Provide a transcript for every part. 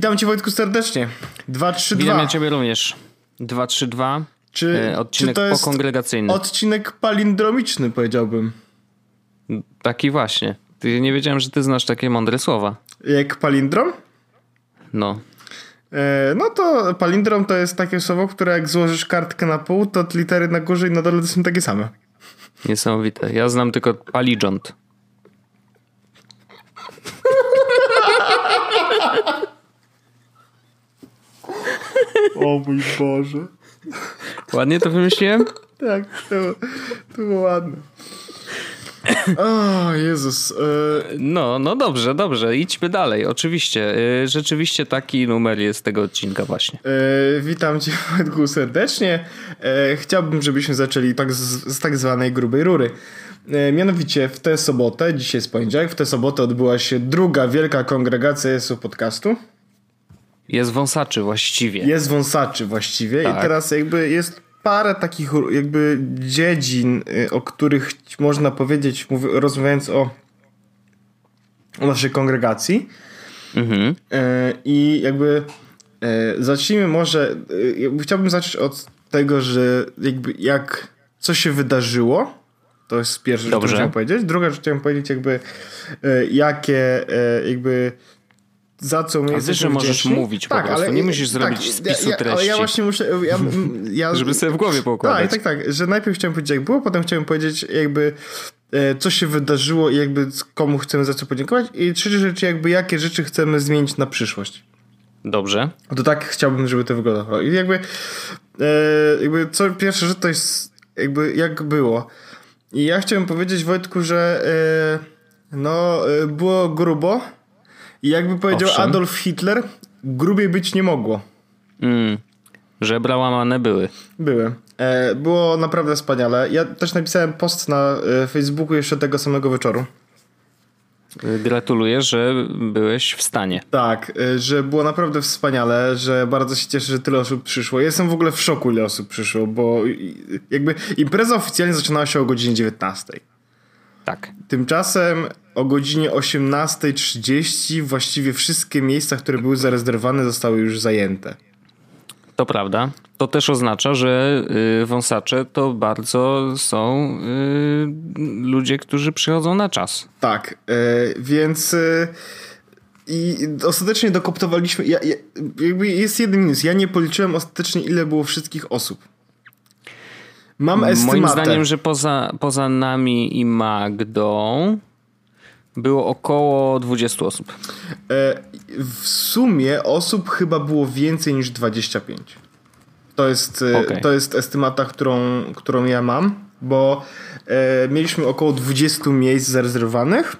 Witam cię Wojtku serdecznie. 232. Witam ja ciebie również. 232. Czy, e, odcinek czy to jest pokongregacyjny. Odcinek palindromiczny powiedziałbym. Taki właśnie. Ty nie wiedziałem, że ty znasz takie mądre słowa. Jak palindrom? No. E, no to palindrom to jest takie słowo, które jak złożysz kartkę na pół, to litery na górze i na dole to są takie same. Niesamowite. Ja znam tylko paligont. O mój Boże. Ładnie to wymyśliłem? Tak, to, było- to było ładne. O Jezus. E, No, no dobrze, dobrze. Idźmy dalej. Oczywiście. Y, Rzeczywiście taki numer jest tego odcinka właśnie. E, witam cię Wojtku serdecznie. Chciałbym, żebyśmy zaczęli tak z, z tak zwanej grubej rury. Mianowicie w tę sobotę, dzisiaj jest poniedziałek, w tę sobotę odbyła się druga wielka kongregacja Jesu Podcastu. Jest wąsaczy właściwie. Jest wąsaczy właściwie i Tak. teraz jakby jest parę takich jakby dziedzin, y, o których można powiedzieć, rozmawiając o, o naszej kongregacji. Mhm. E, I jakby e, zacznijmy może, e, chciałbym zacząć od tego, że jakby jak, co się wydarzyło, to jest pierwsza rzecz, którą chciałem powiedzieć. Druga rzecz, chciałem powiedzieć jakby jakie jakby za co wiesz, jesteśmy że możesz mówić po prostu, nie musisz zrobić spisu ja, ja, Ale ja treści. właśnie muszę, ja, ja, Żeby sobie w głowie tak, poukładać. tak, tak, że najpierw chciałem powiedzieć jak było, potem chciałem powiedzieć jakby e, co się wydarzyło i jakby komu chcemy za co podziękować i trzecia rzecz jakby jakie rzeczy chcemy zmienić na przyszłość. Dobrze. To tak chciałbym, żeby to wyglądało. I jakby, e, jakby co pierwsze, że to jest jakby jak było. I ja chciałem powiedzieć Wojtku, że e, no było grubo i jakby powiedział Owszem. Adolf Hitler, grubiej być nie mogło. Mm. Żebra łamane były. Były. E, było naprawdę wspaniale. Ja też napisałem post na e, Facebooku jeszcze tego samego wieczoru. Gratuluję, że byłeś w stanie. Tak, e, że było naprawdę wspaniale, że bardzo się cieszę, że tyle osób przyszło. Jestem w ogóle w szoku, ile osób przyszło, bo jakby impreza oficjalnie zaczynała się o godzinie 19. Tak. Tymczasem o godzinie 18.30 właściwie wszystkie miejsca, które były zarezerwowane, zostały już zajęte. To prawda. To też oznacza, że y, wąsacze to bardzo są y, ludzie, którzy przychodzą na czas. Tak, e, więc e, i ostatecznie dokoptowaliśmy. Ja, ja, jakby jest jeden minus. Ja nie policzyłem ostatecznie, ile było wszystkich osób. Mam estymatę. Moim zdaniem, że poza, poza nami i Magdą było około 20 osób. E, w sumie osób chyba było więcej niż 25. To jest, e, Okej. to jest estymata, którą, którą ja mam, bo e, mieliśmy około 20 miejsc zarezerwowanych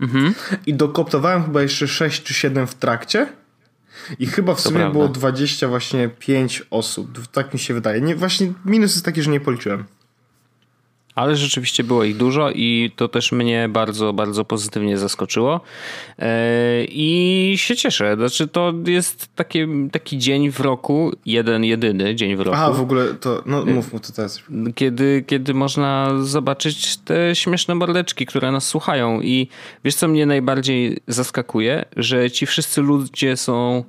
Mhm. i dokoptowałem chyba jeszcze 6 czy 7 w trakcie. I chyba w sumie było 20 właśnie 5 osób. Tak mi się wydaje. Nie, właśnie minus jest taki, że nie policzyłem. Ale rzeczywiście było ich dużo i to też mnie bardzo, bardzo pozytywnie zaskoczyło. E, I się cieszę. Znaczy, to jest takie, taki dzień w roku, jeden, jedyny dzień w roku. Aha, w ogóle to, no mów mu to teraz. kiedy, kiedy można zobaczyć te śmieszne mordeczki, które nas słuchają. I wiesz, co mnie najbardziej zaskakuje? Że ci wszyscy ludzie są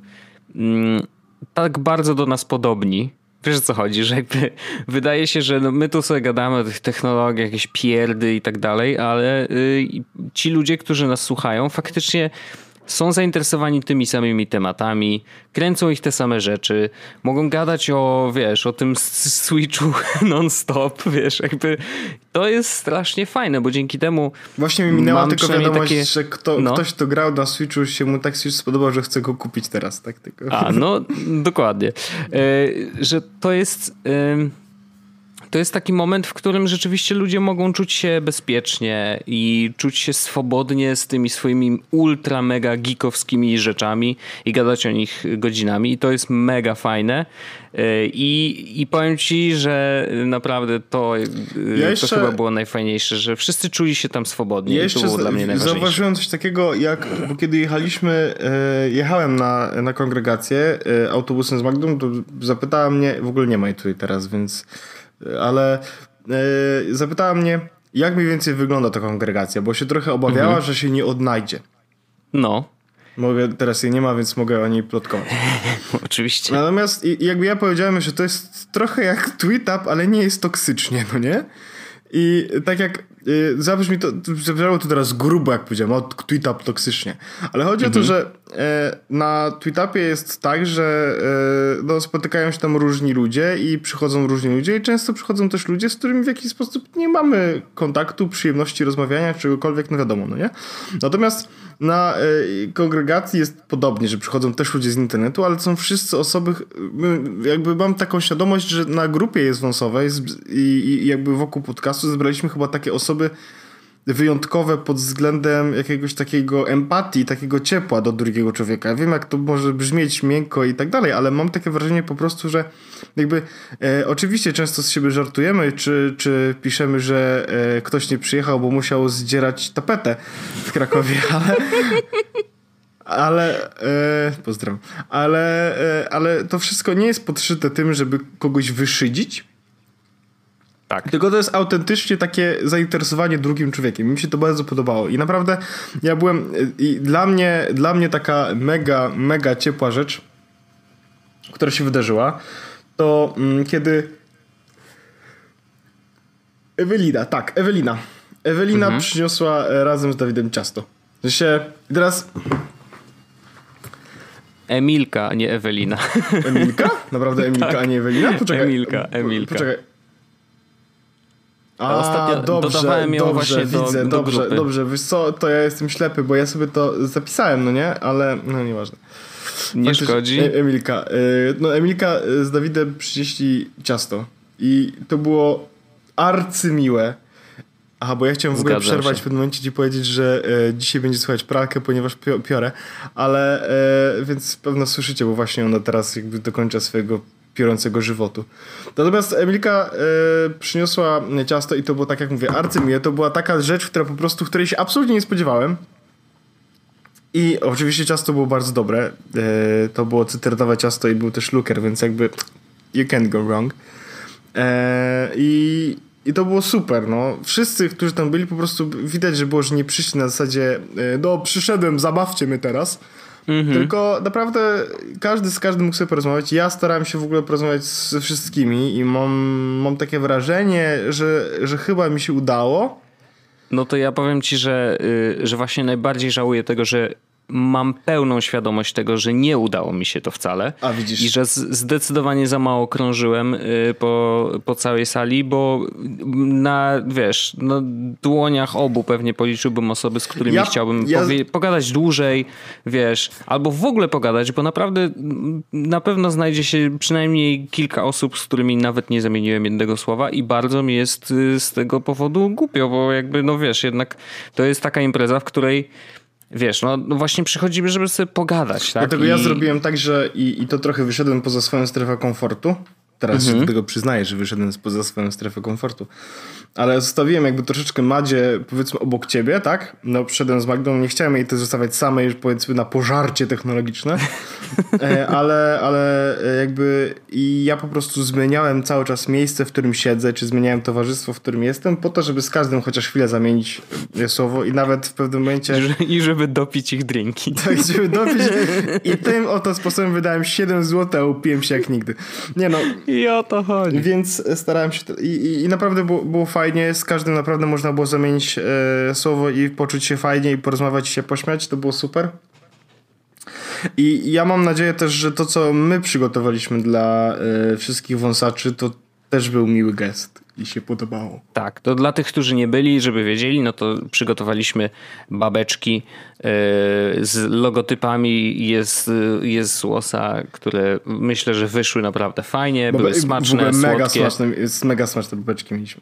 mm, tak bardzo do nas podobni. Wiesz o co chodzi, że jakby wydaje się, że no my tu sobie gadamy o tych technologiach, jakieś pierdy i tak dalej, ale y, ci ludzie, którzy nas słuchają, faktycznie są zainteresowani tymi samymi tematami, kręcą ich te same rzeczy, mogą gadać o, wiesz, o tym Switchu non-stop, wiesz, jakby to jest strasznie fajne, bo dzięki temu Właśnie mi minęła tylko wiadomość, takie- że kto, no. ktoś, kto grał na Switchu, się mu tak Switch spodobał, że chce go kupić teraz. Tak, tylko. A, no dokładnie. E, że to jest. em, to jest taki moment, w którym rzeczywiście ludzie mogą czuć się bezpiecznie i czuć się swobodnie z tymi swoimi ultra mega geekowskimi rzeczami i gadać o nich godzinami. I to jest mega fajne. E, I, i powiem ci, że naprawdę to, e, Ja jeszcze- to chyba było najfajniejsze, że wszyscy czuli się tam swobodnie. Ja I to było dla mnie najważniejsze. zauważyłem coś takiego, jak bo kiedy jechaliśmy, e, jechałem na, na kongregację autobusem z Magdą, to zapytała mnie, w ogóle nie ma jej tutaj teraz, więc, ale e, zapytała mnie, jak mniej więcej wygląda ta kongregacja, bo się trochę obawiała, Mhm. że się nie odnajdzie. No. Mogę, teraz jej nie ma, więc mogę o niej plotkować. Oczywiście. Natomiast jakby ja powiedziałem, że to jest trochę jak tweet-up, ale nie jest toksycznie, no nie? I tak jak y, zabrzmi to, zabrzmiało to teraz grubo, jak powiedziałem, o tweet-up toksycznie. Ale chodzi mhm. o to, mhm. że e, na tweet-upie jest tak, że e, no, spotykają się tam różni ludzie i przychodzą różni ludzie i często przychodzą też ludzie, z którymi w jakiś sposób nie mamy kontaktu, przyjemności rozmawiania, czegokolwiek, no wiadomo, no nie? Natomiast na y, kongregacji jest podobnie, że przychodzą też ludzie z internetu, ale są wszyscy osoby, jakby mam taką świadomość, że na grupie jest wąsowej i jakby wokół podcastu zebraliśmy chyba takie osoby wyjątkowe pod względem jakiegoś takiego empatii, takiego ciepła do drugiego człowieka. Ja wiem, jak to może brzmieć miękko i tak dalej, ale mam takie wrażenie po prostu, że jakby e, oczywiście często z siebie żartujemy, czy, czy piszemy, że e, ktoś nie przyjechał, bo musiał zdzierać tapetę w Krakowie, ale ale e, pozdrawiam, ale, e, ale to wszystko nie jest podszyte tym, żeby kogoś wyszydzić, tak. Tylko to jest autentycznie takie zainteresowanie drugim człowiekiem. Mi się to bardzo podobało. I naprawdę ja byłem. I dla mnie, dla mnie taka mega, mega ciepła rzecz, która się wydarzyła, to mm, kiedy. Ewelina, tak, Ewelina. Ewelina mhm. przyniosła e, razem z Dawidem ciasto. Że się. Teraz. Emilka, a nie Ewelina. Emilka? Naprawdę Emilka, tak. a nie Ewelina? Poczekaj. Emilka, Emilka. Poczekaj. A, Ostatnio dobrze, dodawałem ją dobrze, właśnie widzę, do, do dobrze, grupy. dobrze. Wiesz co, to ja jestem ślepy, bo ja sobie to zapisałem, no nie? Ale no nieważne. Nie Faktycznie, szkodzi. E, Emilka. Y, no Emilka z Dawidem przynieśli ciasto i to było arcymiłe. Aha, bo ja chciałem w ogóle Zgadzam przerwać się. w pewnym momencie ci powiedzieć, że e, dzisiaj będzie słychać pralkę, ponieważ piorę, ale e, więc pewno słyszycie, bo właśnie ona teraz jakby dokończa swojego piorącego żywotu. Natomiast Emilka e, przyniosła ciasto i to było tak jak mówię, arcymiłe. To była taka rzecz, która po prostu, której się absolutnie nie spodziewałem. I oczywiście ciasto było bardzo dobre. E, to było cytrynowe ciasto i był też luker, więc jakby you can't go wrong. E, I i to było super, no. Wszyscy, którzy tam byli, po prostu widać, że było, że nie przyszli na zasadzie no przyszedłem, zabawcie mnie teraz. Mhm. Tylko naprawdę każdy z każdym mógł sobie porozmawiać. Ja starałem się w ogóle porozmawiać ze wszystkimi i mam, mam takie wrażenie, że, że chyba mi się udało. No to ja powiem ci, że, y, że właśnie najbardziej żałuję tego, że mam pełną świadomość tego, że nie udało mi się to wcale. A widzisz. I że zdecydowanie za mało krążyłem y, po, po całej sali, bo na, wiesz, na dłoniach obu pewnie policzyłbym osoby, z którymi ja, chciałbym ja... Pogadać dłużej, wiesz, albo w ogóle pogadać, bo naprawdę na pewno znajdzie się przynajmniej kilka osób, z którymi nawet nie zamieniłem jednego słowa i bardzo mi jest y, z tego powodu głupio, bo jakby, no wiesz, jednak to jest taka impreza, w której wiesz, no, no, właśnie przychodzimy, żeby sobie pogadać, tak? Dlatego I... ja zrobiłem tak, że i, i to trochę wyszedłem poza swoją strefę komfortu. Teraz mhm. się do tego przyznaję, że wyszedłem poza swoją strefę komfortu ale zostawiłem jakby troszeczkę Madzie, powiedzmy, obok ciebie, tak? No, przyszedłem z Magdą, nie chciałem jej też zostawiać samej, powiedzmy, na pożarcie technologiczne, e, ale, ale e, jakby i ja po prostu zmieniałem cały czas miejsce, w którym siedzę, czy zmieniałem towarzystwo, w którym jestem, po to, żeby z każdym chociaż chwilę zamienić e, słowo i nawet w pewnym momencie... I żeby dopić ich drinki. Tak, żeby dopić i tym oto sposobem wydałem 7 zł, a upiłem się jak nigdy. Nie no. I o to chodzi. Więc starałem się, i, i, i naprawdę było, było fajnie z każdym naprawdę można było zamienić e, słowo i poczuć się fajnie i porozmawiać i się pośmiać, to było super. I ja mam nadzieję też, że to, co my przygotowaliśmy dla e, wszystkich wąsaczy, to też był miły gest i się podobało. Tak, to dla tych, którzy nie byli, żeby wiedzieli, no to przygotowaliśmy babeczki yy, z logotypami jest, jest z łosa, które myślę, że wyszły naprawdę fajnie, były smaczne, w ogóle mega smaczne, jest mega smaczne babeczki mieliśmy.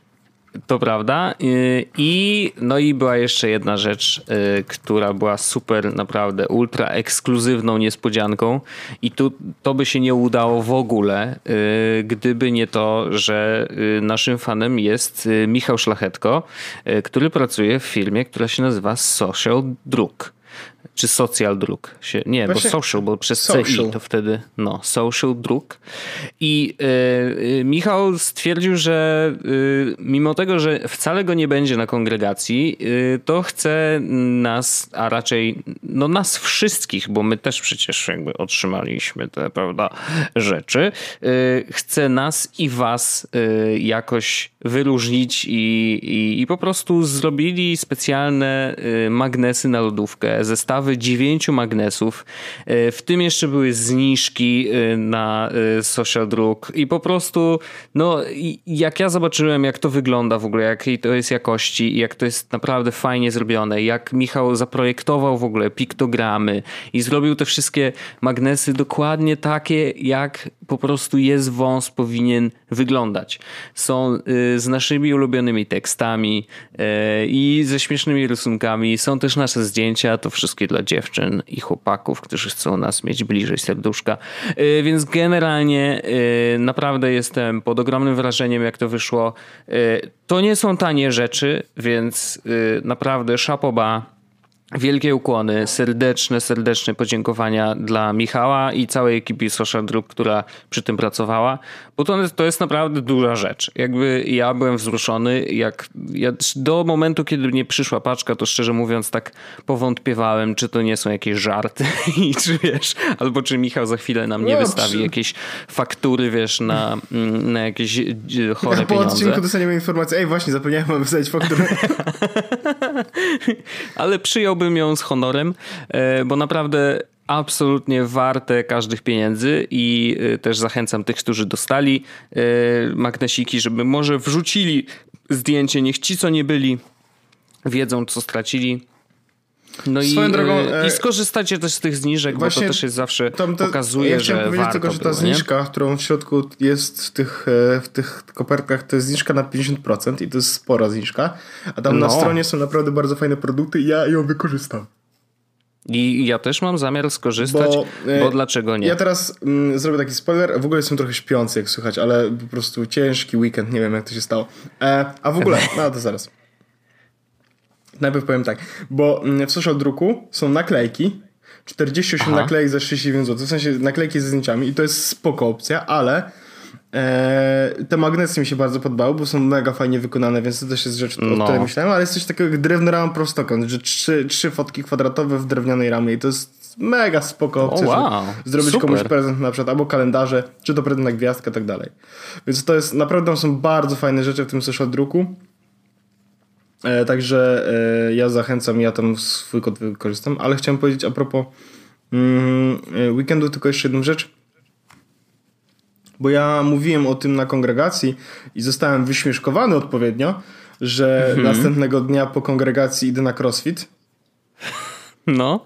To prawda. Y, I no i była jeszcze jedna rzecz, y, która była super, naprawdę ultra ekskluzywną niespodzianką. I tu to by się nie udało w ogóle, y, gdyby nie to, że naszym fanem jest Michał Szlachetko, który pracuje w firmie, która się nazywa Social Druk czy social druk się, nie, Właśnie bo social, bo przez social. CI to wtedy, no, social druk. I y, Michał stwierdził, że y, mimo tego, że wcale go nie będzie na kongregacji, y, to chce nas, a raczej no nas wszystkich, bo my też przecież jakby otrzymaliśmy te, prawda, rzeczy, chce nas i was jakoś wyróżnić i, i, i po prostu zrobili specjalne magnesy na lodówkę, zestawy dziewięciu magnesów. E, w tym jeszcze były zniżki e, na e, social druk i po prostu, no, jak ja zobaczyłem, jak to wygląda w ogóle, jakiej to jest jakości, jak to jest naprawdę fajnie zrobione, jak Michał zaprojektował w ogóle piktogramy i zrobił te wszystkie magnesy dokładnie takie, jak po prostu jest wąs powinien wyglądać. Są z naszymi ulubionymi tekstami i ze śmiesznymi rysunkami, są też nasze zdjęcia, to wszystkie dla dziewczyn i chłopaków, którzy chcą nas mieć bliżej serduszka. Y, więc generalnie y, naprawdę jestem pod ogromnym wrażeniem, jak to wyszło. Y, to nie są tanie rzeczy, więc naprawdę szapoba Wielkie ukłony, serdeczne, serdeczne podziękowania dla Michała i całej ekipy Social Group, która przy tym pracowała, bo to, to jest naprawdę duża rzecz. Jakby ja byłem wzruszony, jak ja do momentu, kiedy nie przyszła paczka, to szczerze mówiąc tak powątpiewałem, czy to nie są jakieś żarty i czy wiesz, albo czy Michał za chwilę nam nie no, wystawi czy... jakieś faktury, wiesz, na, na jakieś chore ja po pieniądze. Po odcinku dostaniemy informację, ej właśnie, zapomniałem wystawić fakturę. Ale przyjął przyjąłbym ją z honorem, e, bo naprawdę absolutnie warte każdych pieniędzy i e, też zachęcam tych, którzy dostali e, magnesiki, żeby może wrzucili zdjęcie, niech ci, co nie byli, wiedzą, co stracili. No i, drogą, e, i skorzystacie też z tych zniżek, bo to też jest zawsze te, pokazuje, ja że powiedzieć tylko, że ta było, zniżka, nie? którą w środku jest w tych, w tych kopertkach, to jest zniżka na 50% i to jest spora zniżka, a tam no. na stronie są naprawdę bardzo fajne produkty i ja ją wykorzystam. I ja też mam zamiar skorzystać, bo, bo e, dlaczego nie? Ja teraz mm, zrobię taki spoiler. W ogóle jestem trochę śpiący, jak słychać, ale po prostu ciężki weekend, nie wiem jak to się stało. E, a w ogóle, no to zaraz. Najpierw powiem tak, bo mm, w social druku są naklejki, 48 Aha. naklejek za 39 zł, w sensie naklejki ze zdjęciami i to jest spoko opcja, ale e, te magnesy mi się bardzo podobały, bo są mega fajnie wykonane, więc to też jest rzecz, no. o której myślałem, ale jest coś takiego jak drewno rama prostokąt, że trzy, trzy fotki kwadratowe w drewnianej ramie i to jest mega spoko opcja, oh, wow. zrobić Super. komuś prezent na przykład, albo kalendarze, czy to prezent na gwiazdkę, tak dalej. Więc to jest, naprawdę są bardzo fajne rzeczy w tym social druku. E, także e, ja zachęcam, ja tam swój kod wykorzystam, ale chciałem powiedzieć a propos mm, e, weekendu tylko jeszcze jedną rzecz. Bo ja mówiłem o tym na kongregacji i zostałem wyśmieszkowany odpowiednio, że mhm. następnego dnia po kongregacji idę na crossfit. No.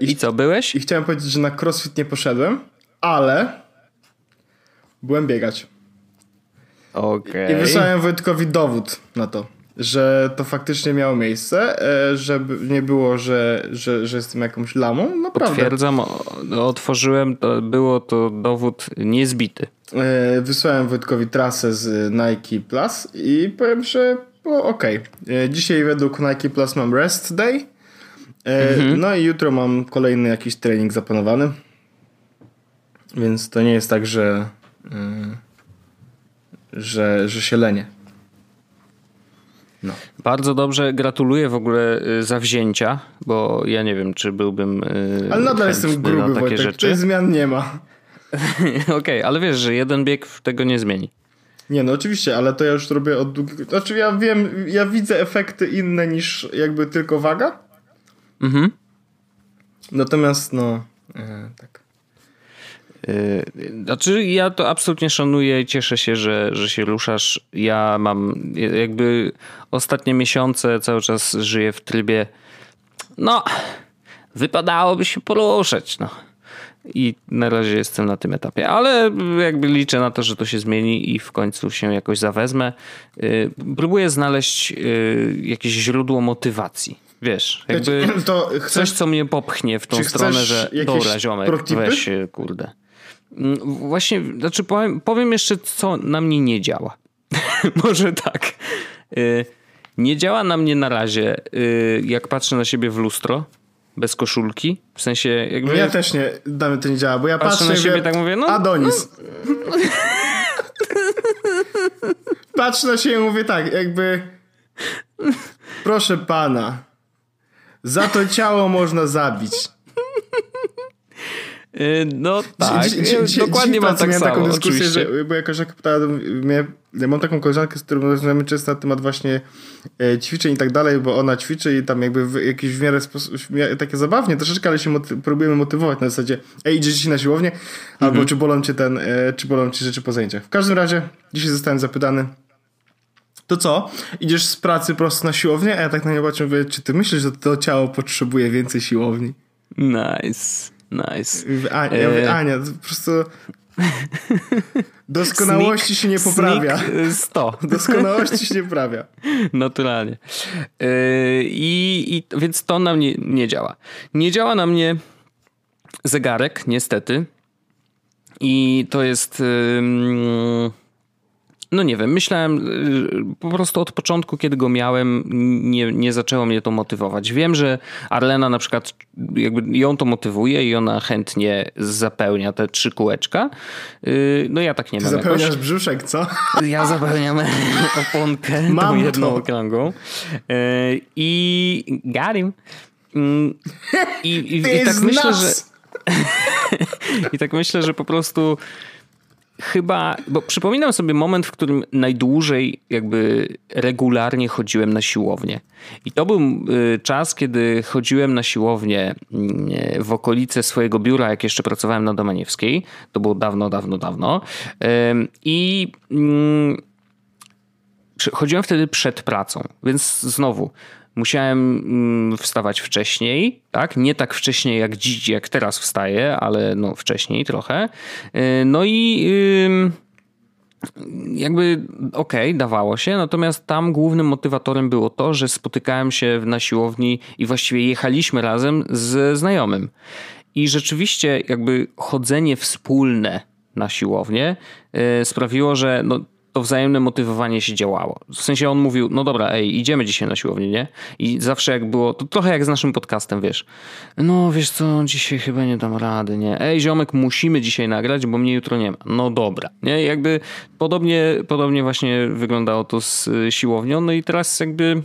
I, I co, byłeś? I chciałem powiedzieć, że na crossfit nie poszedłem, ale byłem biegać. Okej. Okay. I wysłałem Wojtkowi dowód na to że to faktycznie miało miejsce, e, żeby nie było, że, że, że jestem jakąś lamą. Naprawdę. Potwierdzam, otworzyłem, to było to dowód niezbity. E, wysłałem Wojtkowi trasę z Nike Plus i powiem, że było ok. E, dzisiaj według Nike Plus mam rest day. Mhm. No i jutro mam kolejny jakiś trening zaplanowany. Więc to nie jest tak, że, że, że się lenię. No. Bardzo dobrze, gratuluję w ogóle y, zawzięcia, bo ja nie wiem, czy byłbym. Y, ale nadal jestem gruby, na takie Wojtek, rzeczy. Tych zmian nie ma. Okej, okay, ale wiesz, że jeden bieg tego nie zmieni. Nie, no oczywiście, ale to ja już robię od długiego. Znaczy, ja wiem, ja widzę efekty inne niż jakby tylko waga. Mhm. Natomiast, no, e, tak. Yy, znaczy, ja to absolutnie szanuję i cieszę się, że, że się ruszasz. Ja mam jakby ostatnie miesiące cały czas żyję w trybie, no, wypadałoby się poruszać, no. I na razie jestem na tym etapie, ale jakby liczę na to, że to się zmieni i w końcu się jakoś zawezmę. Yy, próbuję znaleźć yy, jakieś źródło motywacji. Wiesz, jakby chcesz, coś, co mnie popchnie w tą stronę, że dobra, ziomek, weź kurde. Mm, właśnie, znaczy powiem, powiem jeszcze, co na mnie nie działa. Może tak. Y, nie działa na mnie na razie, y, jak patrzę na siebie w lustro, bez koszulki. W sensie jakby... Ja też nie, damy to nie działa, bo ja patrzę, patrzę na siebie tak mówię, no... Adonis. No. patrzę na siebie i mówię tak, jakby... Proszę pana, za to ciało można zabić. Y, no tak, dzi, dokładnie mam tak taką dyskusję, oczywiście. że, bo jakoś jak pytałem, ja mam taką koleżankę, z którą rozmawiamy często na temat właśnie e, ćwiczeń i tak dalej, bo ona ćwiczy i tam jakby w jakiś w miarę sposób, takie zabawnie troszeczkę, ale się moty próbujemy motywować na zasadzie ej, idziesz dzisiaj na siłownię? Albo mhm. czy bolą cię ten, e, czy bolą cię rzeczy po zajęciach. W każdym razie, dzisiaj zostałem zapytany, to co? Idziesz z pracy prosto na siłownię? A ja tak na nie patrzę mówię, czy ty myślisz, że to ciało potrzebuje więcej siłowni? Nice. Nice. Ania, e, Ania, po prostu doskonałości sneak, się nie poprawia. 100. Doskonałości się nie poprawia. Naturalnie. E, I, I więc to na mnie nie działa. Nie działa na mnie zegarek, niestety. I to jest no nie wiem, myślałem y, po prostu od początku, kiedy go miałem, nie, nie zaczęło mnie to motywować. Wiem, że Arlena na przykład, jakby ją to motywuje i ona chętnie zapełnia te trzy kółeczka. Y, no ja tak nie Ty mam. zapełniasz jakoś. brzuszek, co? Ja zapełniam oponkę mam tą jedną to. okrągłą. Y, I got him. Mm, I, i, i tak myślę, że... I tak myślę, że po prostu chyba, bo przypominam sobie moment, w którym najdłużej jakby regularnie chodziłem na siłownię. I to był y, czas, kiedy chodziłem na siłownię mm, w okolice swojego biura, jak jeszcze pracowałem na Domaniewskiej. To było dawno, dawno, dawno. I mm, chodziłem wtedy przed pracą, więc znowu musiałem mm, wstawać wcześniej, tak? Nie tak wcześniej jak dziś, jak teraz wstaję, ale no wcześniej trochę. Y, no i jakby okej, okay, dawało się, natomiast tam głównym motywatorem było to, że spotykałem się na siłowni i właściwie jechaliśmy razem z znajomym. I rzeczywiście jakby chodzenie wspólne na siłownię y, sprawiło, że no, to wzajemne motywowanie się działało. W sensie on mówił, no dobra, ej, idziemy dzisiaj na siłownię, nie? I zawsze jak było, to trochę jak z naszym podcastem, wiesz. No wiesz co, dzisiaj chyba nie dam rady, nie? Ej, ziomek, musimy dzisiaj nagrać, bo mnie jutro nie ma. No dobra, nie? Jakby podobnie, podobnie właśnie wyglądało to z y, siłownią, no i teraz jakby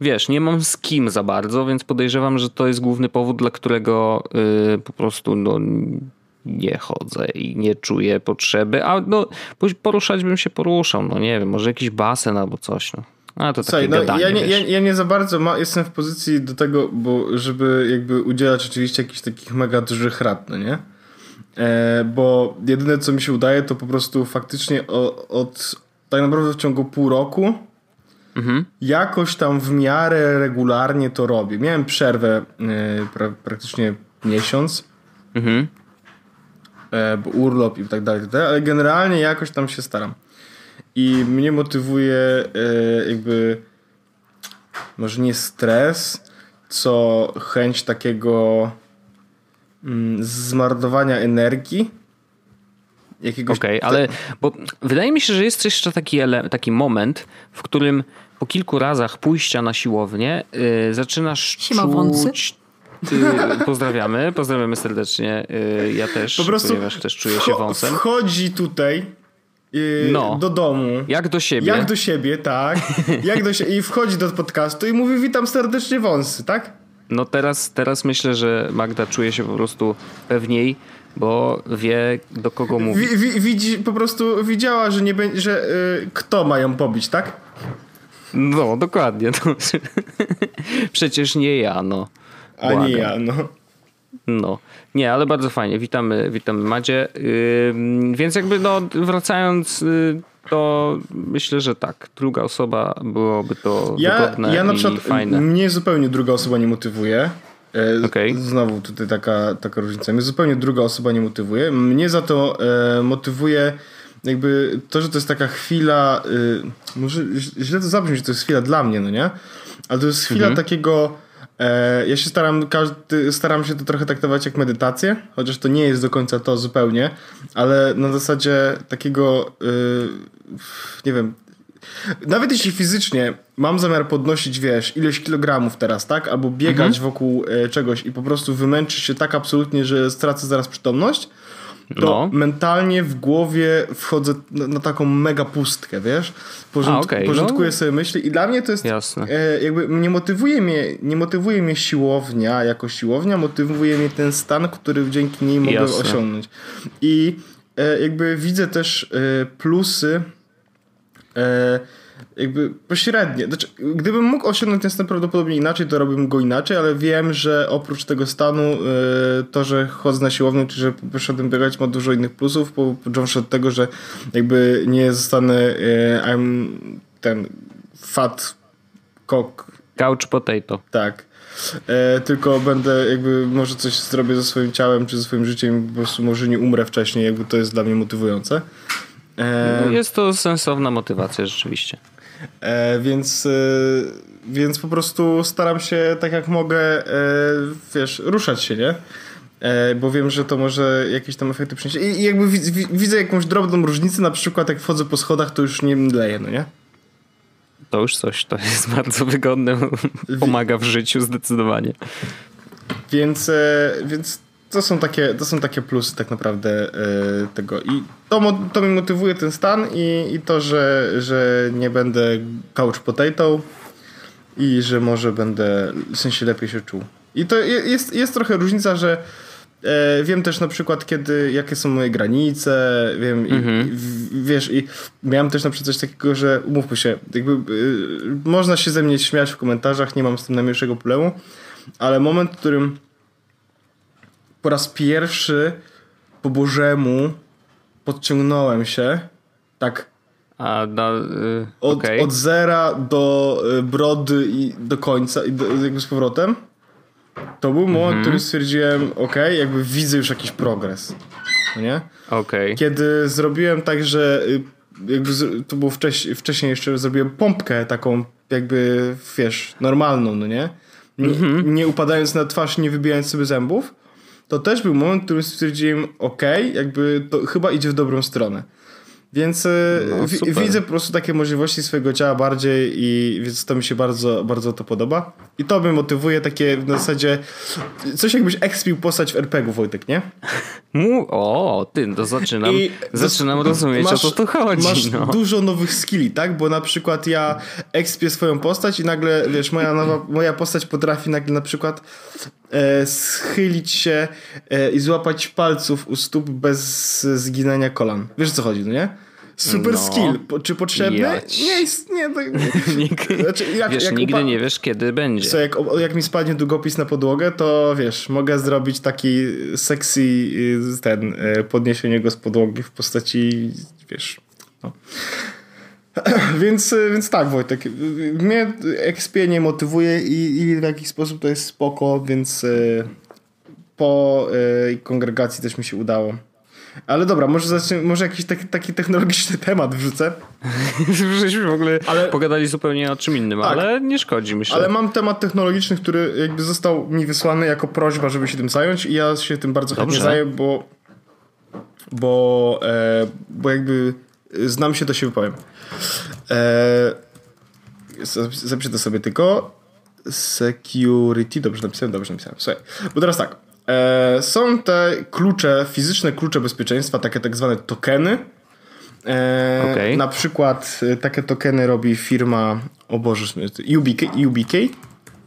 wiesz, nie mam z kim za bardzo, więc podejrzewam, że to jest główny powód, dla którego yy, po prostu no, nie chodzę i nie czuję potrzeby, a no poruszać bym się poruszał, no nie wiem, może jakiś basen albo coś, no. A to Słuchaj, takie no, gadanie, ja, nie, ja, ja, nie za bardzo ma, jestem w pozycji do tego, bo żeby jakby udzielać oczywiście jakichś takich mega dużych rad, no nie? E, bo jedyne co mi się udaje to po prostu faktycznie od, od tak naprawdę w ciągu pół roku mhm. jakoś tam w miarę regularnie to robię. Miałem przerwę e, pra, praktycznie miesiąc. Mhm. E, bo urlop i tak dalej, ale generalnie jakoś tam się staram. I mnie motywuje e, jakby może nie stres, co chęć takiego mm, zmarnowania energii. Jakiegoś Okej, okay, ale bo wydaje mi się, że jest jeszcze taki, taki moment, w którym po kilku razach pójścia na siłownię yy, zaczynasz Siema, czuć. Pozdrawiamy, pozdrawiamy serdecznie. Y, ja też, po prostu ponieważ też czuję się wąsem. Wchodzi tutaj yy, no, do domu. Jak do siebie. Jak do siebie, tak. Jak do siebie. I wchodzi do podcastu i mówi witam serdecznie wąsy, tak? No teraz, teraz myślę, że Magda czuje się po prostu pewniej, bo wie do kogo mówi. Wi, widzi, po prostu widziała, że nie będzie, że yy, kto mają pobić, tak? No, dokładnie. Przecież nie ja, no. A nie ja, no. No. Nie, ale bardzo fajnie. Witamy, witamy Madzie. Yy, więc jakby no, wracając, yy, to myślę, że tak. Druga osoba byłoby to ja, wygodne ja na przykład, fajne. Mnie zupełnie druga osoba nie motywuje. E, okay. Znowu tutaj taka, taka różnica. Mnie zupełnie druga osoba nie motywuje. Mnie za to e, motywuje jakby to, że to jest taka chwila, e, może źle to zabrzmi, że to jest chwila dla mnie, no nie? Ale to jest chwila mhm. takiego ja się staram, każdy, staram się to trochę traktować jak medytację, chociaż to nie jest do końca to zupełnie, ale na zasadzie takiego, yy, nie wiem, nawet jeśli fizycznie mam zamiar podnosić, wiesz, ileś kilogramów teraz, tak? Albo biegać mhm. wokół e, czegoś i po prostu wymęczyć się tak absolutnie, że stracę zaraz przytomność, to no. mentalnie w głowie wchodzę na, na taką mega pustkę, wiesz? Porząd, A, okay. Porządkuję no. sobie myśli i dla mnie to jest Jasne. E, jakby nie motywuje mnie, nie motywuje mnie siłownia jako siłownia, motywuje mnie ten stan, który dzięki niej mogę Jasne. osiągnąć. I e, jakby widzę też e, plusy e, jakby pośrednie. Znaczy, gdybym mógł osiągnąć ten stan prawdopodobnie inaczej, to robiłbym go inaczej, ale wiem, że oprócz tego stanu e, to, że chodzę na siłownię, czy że poszedłem biegać ma dużo innych plusów, począwszy od tego, że jakby nie zostanę e, I'm ten fat cock. Couch potato. Tak. E, tylko będę jakby może coś zrobię ze swoim ciałem czy ze swoim życiem po prostu może nie umrę wcześniej, jakby to jest dla mnie motywujące. E, jest to sensowna motywacja rzeczywiście. E, więc, e, więc po prostu staram się tak jak mogę, e, wiesz, ruszać się, nie? E, bo wiem, że to może jakieś tam efekty przynieść. I, i jakby widzę jakąś drobną różnicę, na przykład jak wchodzę po schodach, to już nie mdleję, no nie? To już coś, to jest bardzo wygodne, pomaga w życiu zdecydowanie. Więc, e, więc to są takie, to są takie plusy tak naprawdę yy, tego. I to, to mi motywuje ten stan i, i to, że, że nie będę couch potato i że może będę w sensie lepiej się czuł. I to jest, jest trochę różnica, że e, wiem też na przykład kiedy, jakie są moje granice, wiem mhm. i, w, wiesz i miałem też na przykład coś takiego, że umówmy się, jakby y, można się ze mnie śmiać w komentarzach, nie mam z tym najmniejszego problemu, ale moment, w którym po raz pierwszy po Bożemu podciągnąłem się tak a na, yy, od, okay. od zera do y, brody i do końca i do, jakby z powrotem to był moment, mm -hmm. w którym stwierdziłem ok, jakby widzę już jakiś progres no nie? Okay. Kiedy zrobiłem tak, że y, jakby to było wcześniej, wcześniej jeszcze zrobiłem pompkę taką jakby wiesz, normalną, no nie? Nie, mm -hmm. nie upadając na twarz, nie wybijając sobie zębów to też był moment, w którym stwierdziłem, ok, jakby to chyba idzie w dobrą stronę. Więc e, no, widzę po prostu takie możliwości swojego ciała bardziej i więc to mi się bardzo, bardzo to podoba. I to mnie motywuje takie w zasadzie coś jakbyś ekspił postać w RPG-u, Wojtek, nie? Mu, o, ty, to zaczynam, I zaczynam rozumieć, masz, o co tu chodzi. Masz no. dużo nowych skilli, tak? Bo na przykład ja ekspię swoją postać i nagle, wiesz, moja, nowa, moja postać potrafi nagle na przykład schylić się e, i złapać palców u stóp bez zginania kolan. Wiesz o co chodzi, no nie? Super no. skill. Po, czy potrzebny? Jać. Nie jest, nie. To, znaczy, jak, wiesz, jak nigdy upa- nie wiesz, kiedy będzie. Co, jak, jak mi spadnie długopis na podłogę, to wiesz, mogę zrobić taki sexy y, ten, y, podniesienie go z podłogi w postaci, wiesz, no. więc, y, więc tak, Wojtek. Mnie XP nie motywuje i, i w jakiś sposób to jest spoko, więc po kongregacji też mi się udało ale dobra, może, zacznę, może jakiś taki, taki technologiczny temat wrzucę. Żeśmy w ogóle ale, pogadali zupełnie o czym innym, tak, ale nie szkodzi, myślę. Ale mam temat technologiczny, który jakby został mi wysłany jako prośba, żeby się tym zająć i ja się tym bardzo Dobrze. chętnie zająę, bo bo, e, bo jakby znam się, to się wypowiem. E, zapiszę to sobie tylko. Security, dobrze napisałem, dobrze napisałem. Słuchaj, bo teraz tak. E, są te klucze, fizyczne klucze bezpieczeństwa, takie tak zwane tokeny. E, okay. Na przykład e, takie tokeny robi firma, o Boże, UBK, UBK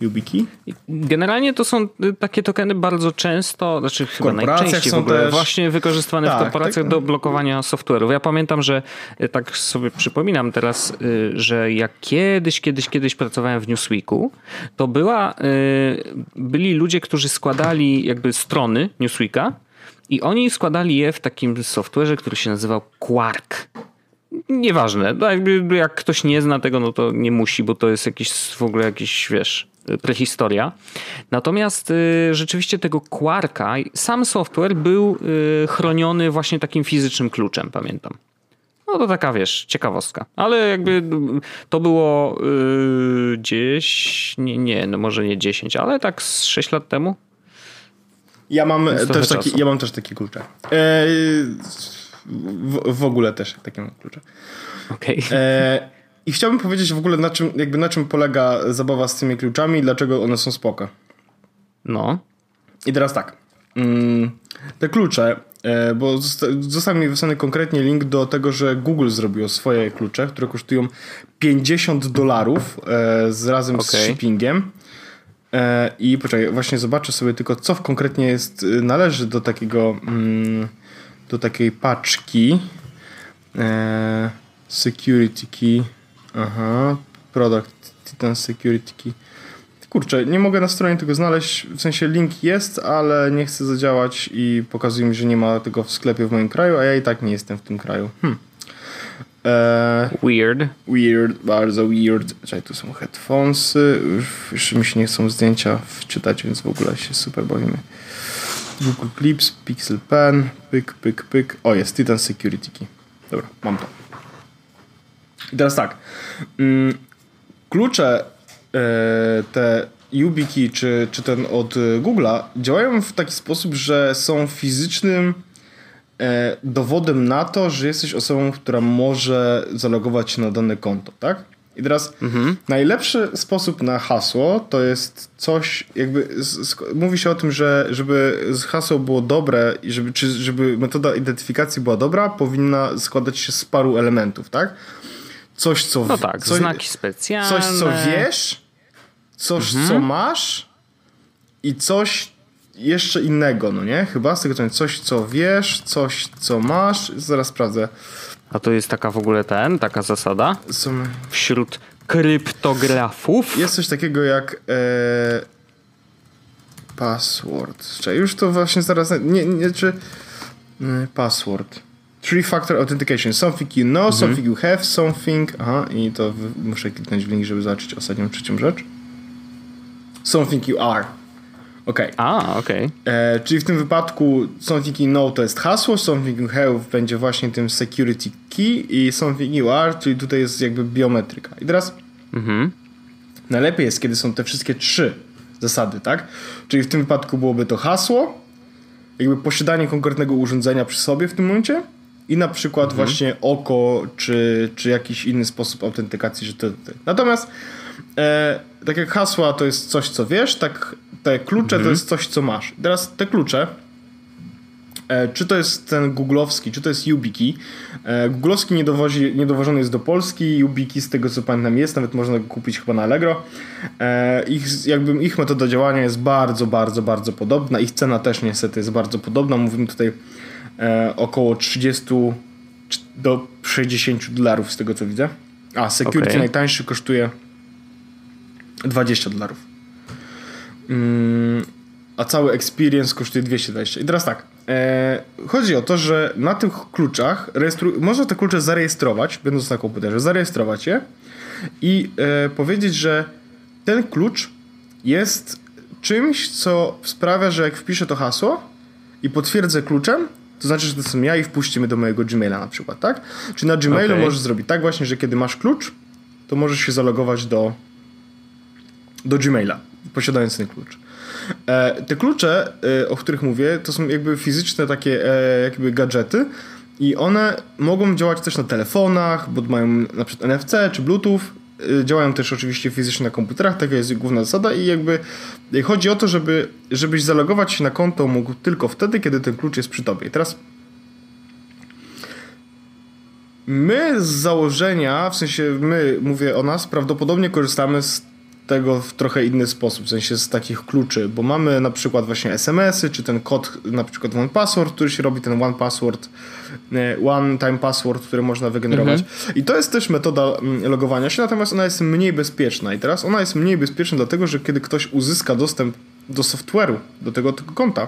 YubiKey? Generalnie to są y, takie tokeny bardzo często, znaczy chyba najczęściej w ogóle, też... właśnie wykorzystywane tak, w korporacjach tak, do blokowania software'ów. Ja pamiętam, że y, tak sobie przypominam teraz, y, że jak kiedyś, kiedyś, kiedyś pracowałem w Newsweeku, to była, byli ludzie, którzy składali jakby strony Newsweeka i oni składali je w takim software'ze, który się nazywał Quark. Nieważne, no jak ktoś nie zna tego, no to nie musi, bo to jest jakiś w ogóle jakiś, wiesz, prehistoria. Natomiast y, rzeczywiście tego Quarka, sam software był y, chroniony właśnie takim fizycznym kluczem, pamiętam. No to taka, wiesz, ciekawostka. Ale jakby to było yy, gdzieś, nie, nie, no może nie 10, ale tak z 6 lat temu. Ja mam, też taki, ja mam też takie klucze. E, w, w, ogóle też takie mam klucze. Okej. Okay. I chciałbym powiedzieć w ogóle na czym, jakby na czym polega zabawa z tymi kluczami i dlaczego one są spoko. No. I teraz tak. Mm, te klucze, e, bo został mi wysłany konkretnie link do tego, że Google zrobiło swoje klucze, które kosztują 50 dolarów e, z razem okay. z shippingiem. E, I poczekaj, właśnie zobaczę sobie tylko, co konkretnie jest, należy do takiego, mm, do takiej paczki. Security key. Aha. Product Titan Security key. Kurczę, nie mogę na stronie tego znaleźć, w sensie link jest, ale nie chcę zadziałać i pokazuje mi, że nie ma tego w sklepie w moim kraju, a ja i tak nie jestem w tym kraju. Hmm. Eee, weird. Weird, bardzo weird. Czekaj, tu są headphonesy. Już mi się nie chcą zdjęcia wczytać, więc w ogóle się super bawimy. Google Clips, Pixel Pen, pyk, pyk, pyk. O, jest Titan Security Key. Dobra, mam to. I teraz tak. Mm, klucze E, te YubiKey czy, czy ten od Google'a działają w taki sposób, że są fizycznym e, dowodem na to, że jesteś osobą, która może zalogować się na dane konto, tak? I teraz mhm. najlepszy sposób na hasło to jest coś, jakby mówi się o tym, że żeby hasło było dobre i żeby, czy żeby metoda identyfikacji była dobra, powinna składać się z paru elementów, tak? Coś, co. No tak, coś, znaki specjalne. Coś, co wiesz, coś, mhm. co masz i coś jeszcze innego, no nie? Chyba z tego co coś, co wiesz, coś, co masz. Zaraz sprawdzę. A to jest taka w ogóle ten, taka zasada? Są... Wśród kryptografów? Jest coś takiego jak e... password. Czyli już to właśnie zaraz... Nie, nie, czy... E, password. Three-factor authentication. Something you know, mhm. something you have, something... Aha, i to muszę kliknąć w link, żeby zobaczyć ostatnią, trzecią rzecz. Something You Are. Ok. A, okej. Okay. E, czyli w tym wypadku Something You Know to jest hasło, Something You Have będzie właśnie tym security key i Something You Are, czyli tutaj jest jakby biometryka. I teraz mhm. najlepiej jest, kiedy są te wszystkie trzy zasady, tak? Czyli w tym wypadku byłoby to hasło, jakby posiadanie konkretnego urządzenia przy sobie w tym momencie i na przykład mhm. właśnie oko, czy, czy jakiś inny sposób autentykacji, że to, to. Natomiast e, tak jak hasła to jest coś, co wiesz, tak te klucze mhm. to jest coś, co masz. Teraz te klucze, e, czy to jest ten googlowski, czy to jest YubiKey. E, googlowski nie, dowozi, nie dowożony jest do Polski, YubiKey z tego co pamiętam jest, nawet można go kupić chyba na Allegro. E, ich, jakby ich metoda działania jest bardzo, bardzo, bardzo podobna. Ich cena też niestety jest bardzo podobna. Mówimy tutaj około 30 do 60 dolarów z tego co widzę. A security okay. najtańszy kosztuje 20 dolarów. Mm, a cały experience kosztuje 220. I teraz tak. E, chodzi o to, że na tych kluczach można te klucze zarejestrować, będąc na komputerze, zarejestrować je i e, powiedzieć, że ten klucz jest czymś, co sprawia, że jak wpiszę to hasło i potwierdzę kluczem, to znaczy, że to jestem ja i wpuścimy do mojego Gmaila na przykład, tak? Czyli na Gmailu okay. możesz zrobić tak właśnie, że kiedy masz klucz, to możesz się zalogować do do Gmaila, posiadając ten klucz. E, te klucze, e, o których mówię, to są jakby fizyczne takie e, jakby gadżety i one mogą działać też na telefonach, bo mają na przykład NFC czy Bluetooth. E, działają też oczywiście fizycznie na komputerach, taka jest główna zasada i jakby chodzi o to, żeby, żebyś zalogować się na konto mógł tylko wtedy, kiedy ten klucz jest przy tobie. I teraz my z założenia, w sensie my, mówię o nas, prawdopodobnie korzystamy z tego w trochę inny sposób, w sensie z takich kluczy, bo mamy na przykład właśnie SMS-y, czy ten kod, na przykład one password, który się robi, ten one password, e, one time password, który można wygenerować. Mhm. I to jest też metoda mm, logowania się, natomiast ona jest mniej bezpieczna. I teraz ona jest mniej bezpieczna dlatego, że kiedy ktoś uzyska dostęp do software'u, do tego, tego konta,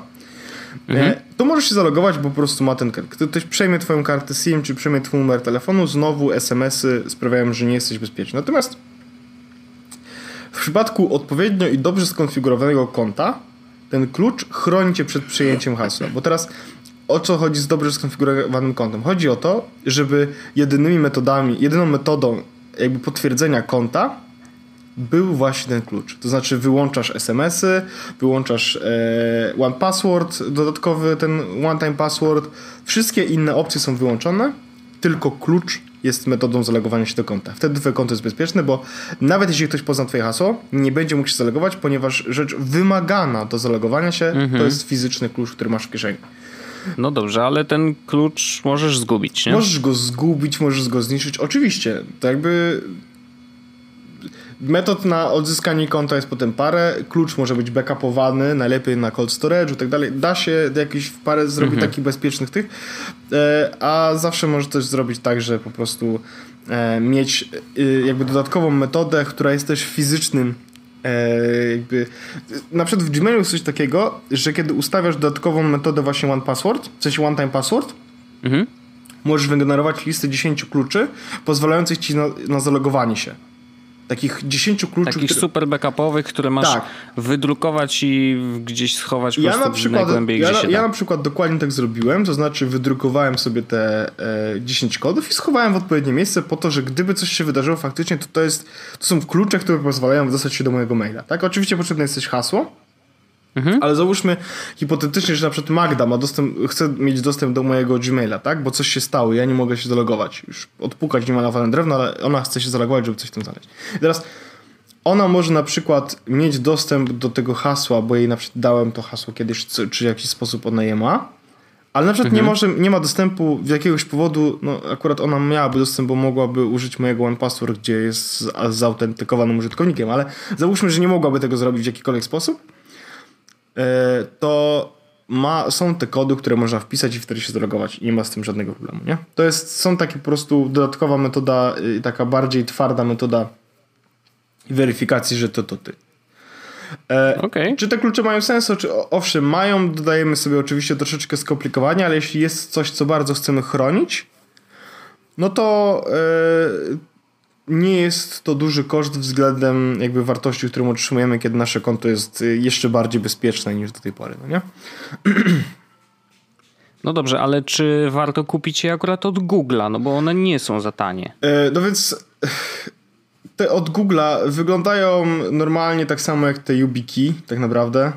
e, mhm. to możesz się zalogować, bo po prostu ma ten Ktoś przejmie twoją kartę SIM, czy przejmie twój numer telefonu, znowu SMS-y sprawiają, że nie jesteś bezpieczny. Natomiast w przypadku odpowiednio i dobrze skonfigurowanego konta, ten klucz chroni cię przed przyjęciem hasła. Bo teraz o co chodzi z dobrze skonfigurowanym kontem? Chodzi o to, żeby jedynymi metodami, jedyną metodą jakby potwierdzenia konta był właśnie ten klucz. To znaczy wyłączasz SMS-y, wyłączasz e, one password, dodatkowy ten one time password. Wszystkie inne opcje są wyłączone, tylko klucz jest metodą zalogowania się do konta. Wtedy twoje konto jest bezpieczne, bo nawet jeśli ktoś pozna twoje hasło, nie będzie mógł się zalogować, ponieważ rzecz wymagana do zalogowania się Mhm. to jest fizyczny klucz, który masz w kieszeni. No dobrze, ale ten klucz możesz zgubić, nie? Możesz go zgubić, możesz go zniszczyć. Oczywiście, to jakby metod na odzyskanie konta jest potem parę. Klucz może być backupowany, najlepiej na cold storage i tak dalej. Da się jakieś parę zrobić takich bezpiecznych tych, e, a zawsze może też zrobić tak, że po prostu e, mieć e, jakby dodatkową metodę, która jest też fizycznym jakby, na przykład w Gmailu jest coś takiego, że kiedy ustawiasz dodatkową metodę właśnie one password, w sensie one time password, Mhm. możesz wygenerować listę 10 kluczy pozwalających ci na, na zalogowanie się. Takich 10 kluczy, Takich które- super backupowych, które masz Tak. wydrukować i gdzieś schować ja na, przykład, najgłębiej, ja, ja na przykład dokładnie tak zrobiłem, to znaczy wydrukowałem sobie te e, 10 kodów i schowałem w odpowiednie miejsce po to, że gdyby coś się wydarzyło faktycznie, to to, jest, to są klucze, które pozwalają dostać się do mojego maila. Tak, oczywiście potrzebne jest też hasło, Mhm. ale załóżmy hipotetycznie, że na przykład Magda ma dostęp, chce mieć dostęp do mojego Gmaila, tak, bo coś się stało, ja nie mogę się zalogować, już odpukać niemalowane drewno, ale ona chce się zalogować, żeby coś tam znaleźć. I teraz ona może na przykład mieć dostęp do tego hasła, bo jej na przykład dałem to hasło kiedyś, czy, czy w jakiś sposób ona je ma, ale na przykład nie, może, nie ma dostępu z jakiegoś powodu, no akurat ona miałaby dostęp, bo mogłaby użyć mojego OnePassword, gdzie jest zautentykowanym użytkownikiem, ale załóżmy, że nie mogłaby tego zrobić w jakikolwiek sposób, to ma, są te kody, które można wpisać i wtedy się zalogować i nie ma z tym żadnego problemu, nie? To jest, są takie po prostu dodatkowa metoda, taka bardziej twarda metoda weryfikacji, że to to ty. E, Okej. Czy te klucze mają sens? Czy, owszem, mają. Dodajemy sobie oczywiście troszeczkę skomplikowania, ale jeśli jest coś, co bardzo chcemy chronić, no to e, nie jest to duży koszt względem jakby wartości, którą otrzymujemy, kiedy nasze konto jest y, jeszcze bardziej bezpieczne niż do tej pory, no nie? No dobrze, ale czy warto kupić je akurat od Google'a? No bo one nie są za tanie. E, No więc te od Google'a wyglądają normalnie tak samo jak te YubiKey, tak naprawdę.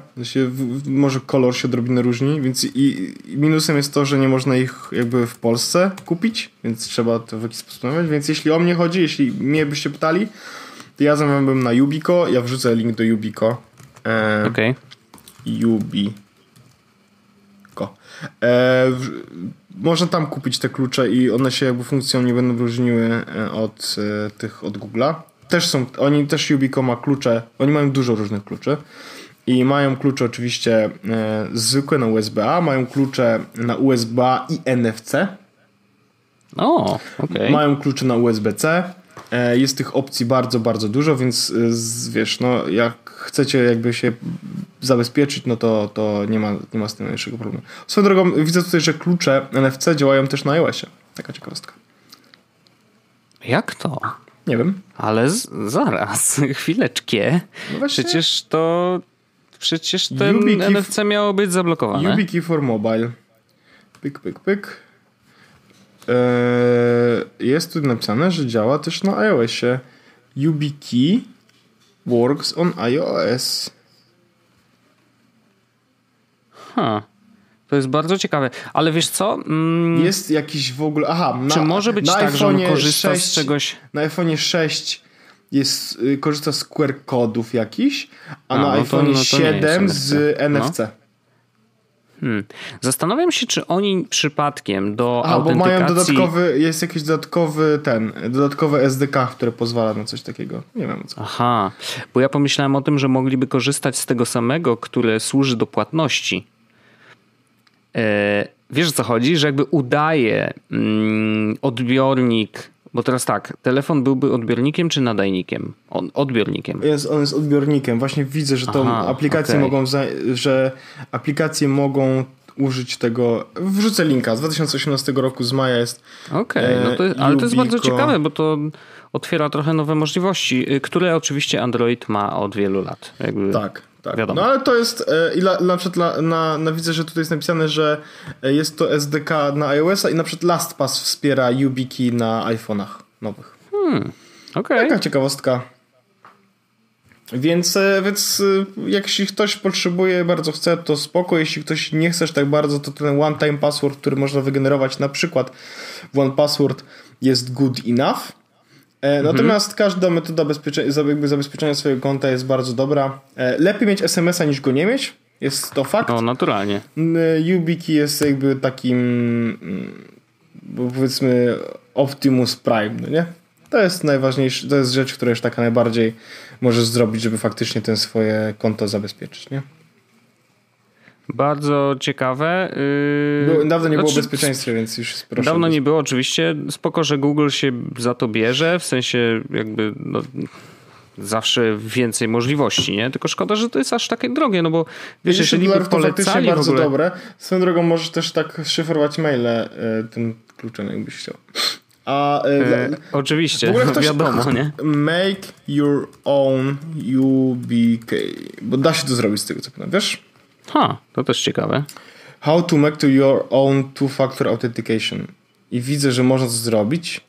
Może kolor się odrobinę różni, więc i, i minusem jest to, że nie można ich jakby w Polsce kupić, więc trzeba to w jakiś sposób zamawiać. Więc jeśli o mnie chodzi, jeśli mnie byście pytali, to ja zamawiałbym na Yubico, ja wrzucę link do Yubico. E, Okej. Yubico. E, w, można tam kupić te klucze i one się jakby funkcją nie będą różniły e, od e, tych od Google'a. Też są, oni też Yubico ma klucze, oni mają dużo różnych kluczy. I mają klucze oczywiście e, zwykłe na USB-A, mają klucze na USB-A i NFC. O, okej. Mają klucze na USB-C. E, Jest tych opcji bardzo, bardzo dużo, więc e, wiesz, no jak chcecie jakby się zabezpieczyć, no to, to nie, ma, nie ma z tym najmniejszego problemu. Swoją drogą widzę tutaj, że klucze NFC działają też na iOSie. Taka ciekawostka. Jak to? Nie wiem. Ale z, zaraz, chwileczkę. No właśnie. Przecież to... Przecież ten YubiKey- NFC miało być zablokowane. YubiKey for mobile. Pyk, pyk, pyk. Eee, jest tu napisane, że działa też na iOSie. YubiKey works on iOS. Ha. To jest bardzo ciekawe. Ale wiesz co? Mm, Jest jakiś w ogóle. Aha, na, czy może być na tak, że on korzysta 6, z czegoś... Na iPhone'ie 6 jest, y, korzysta z QR kodów jakiś, a, A, na no to- iPhone'ie no to nie jest 7 NFC. z NFC. Hmm. Zastanawiam się, czy oni przypadkiem do bo autentykacji... mają dodatkowy, jest jakiś dodatkowy ten, dodatkowe SDK, które pozwala na coś takiego. Nie wiem co. Aha, bo ja pomyślałem o tym, że mogliby korzystać z tego samego, które służy do płatności. E, wiesz o co chodzi? Że jakby udaje mm, odbiornik, bo teraz tak, telefon byłby odbiornikiem czy nadajnikiem? On, odbiornikiem. Jest, on jest odbiornikiem. Właśnie widzę, że to Aha, aplikacje okej. mogą, za, że aplikacje mogą użyć tego. Wrzucę linka. Z 2018 roku z maja jest. Okej, no to, ale to jest bardzo ciekawe, bo to otwiera trochę nowe możliwości, y, które oczywiście Android ma od wielu lat. Jakby, Tak, tak. Wiadomo. No ale to jest. e, I la, na przykład la, na, na widzę, że tutaj jest napisane, że e, jest to SDK na iOS-a i na przykład LastPass wspiera YubiKey na iPhone'ach nowych. Okej. Taka ciekawostka. Więc, e, więc jak jeśli ktoś potrzebuje, bardzo chce, to spoko. Jeśli ktoś nie chcesz tak bardzo, to ten one-time password, który można wygenerować na przykład w OnePassword jest good enough. E, natomiast mhm. każda metoda zabezpieczenia swojego konta jest bardzo dobra. E, lepiej mieć SMS-a niż go nie mieć. Jest to fakt. No, naturalnie. YubiKey jest jakby takim powiedzmy Optimus Prime, no nie? To jest najważniejsze, to jest rzecz, która już taka najbardziej możesz zrobić, żeby faktycznie ten swoje konto zabezpieczyć, nie? Bardzo ciekawe. Yy... Dawno nie znaczy, było bezpieczeństwa, więc już proszę. Dawno nie było, oczywiście. Spoko, że Google się za to bierze, w sensie jakby no, zawsze więcej możliwości, nie? Tylko szkoda, że to jest aż takie drogie, no bo wiesz, jeżeli by polecali to bardzo ogóle... dobre. Swoją drogą możesz też tak szyfrować maile y, tym kluczem, jakbyś chciał. A, y, e, oczywiście, ktoś, wiadomo, nie? Make your own UBK, bo da się to zrobić z tego co pamiętam, wiesz? Ha, to też ciekawe. How to make to your own two-factor authentication. I widzę, że można to zrobić.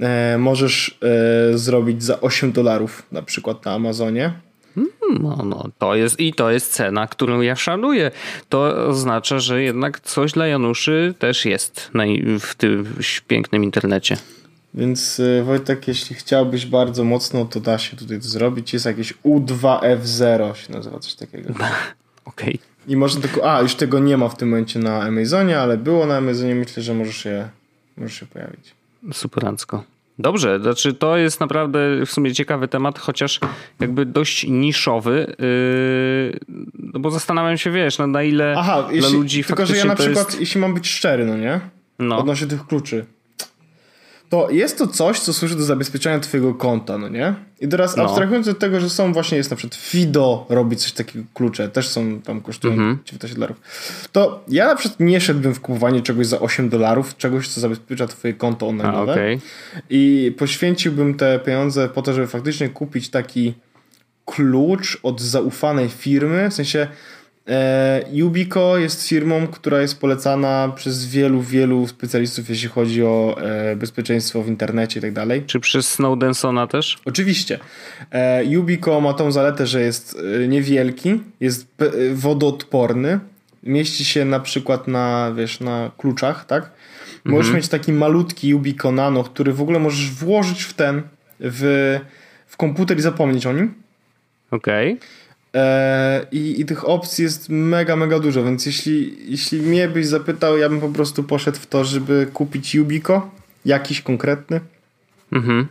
E, możesz e, zrobić za 8 dolarów na przykład na Amazonie. Hmm, no, no, to jest i to jest cena, którą ja szanuję. To oznacza, że jednak coś dla Januszy też jest w tym pięknym internecie. Więc e, Wojtek, jeśli chciałbyś bardzo mocno, to da się tutaj to zrobić. Jest jakieś U2F0 się nazywa coś takiego. Okej. Okay. I można tylko. A, już tego nie ma w tym momencie na Amazonie, ale było na Amazonie. Myślę, że możesz się, możesz się pojawić. Superancko. Dobrze, znaczy to jest naprawdę w sumie ciekawy temat, chociaż jakby dość niszowy, yy, no bo zastanawiam się, wiesz, no na ile Aha, dla jeśli, ludzi tylko, że ja na przykład, jest... jeśli mam być szczery, no nie? No. Odnośnie tych kluczy to jest to coś, co służy do zabezpieczenia twojego konta, no nie? I teraz no. abstrahując od tego, że są właśnie, jest na przykład Fido robi coś takiego, klucze, też są tam kosztują mm -hmm. 19 dolarów. To ja na przykład nie szedłbym w kupowanie czegoś za 8 dolarów, czegoś, co zabezpiecza twoje konto online. Okay. I poświęciłbym te pieniądze po to, żeby faktycznie kupić taki klucz od zaufanej firmy, w sensie E, Yubico jest firmą, która jest polecana przez wielu, wielu specjalistów, jeśli chodzi o e, bezpieczeństwo w internecie i tak dalej. Czy przez Snowdensona też? Oczywiście. E, Yubico ma tą zaletę, że jest niewielki, jest wodoodporny, mieści się na przykład na, wiesz, na kluczach, tak? Możesz mhm. mieć taki malutki Yubico Nano, który w ogóle możesz włożyć w ten, w, w komputer i zapomnieć o nim. Okej. Okay. E, I, I tych opcji jest mega, mega dużo, więc jeśli, jeśli mnie byś zapytał, ja bym po prostu poszedł w to, żeby kupić Yubico, jakiś konkretny. Mhm.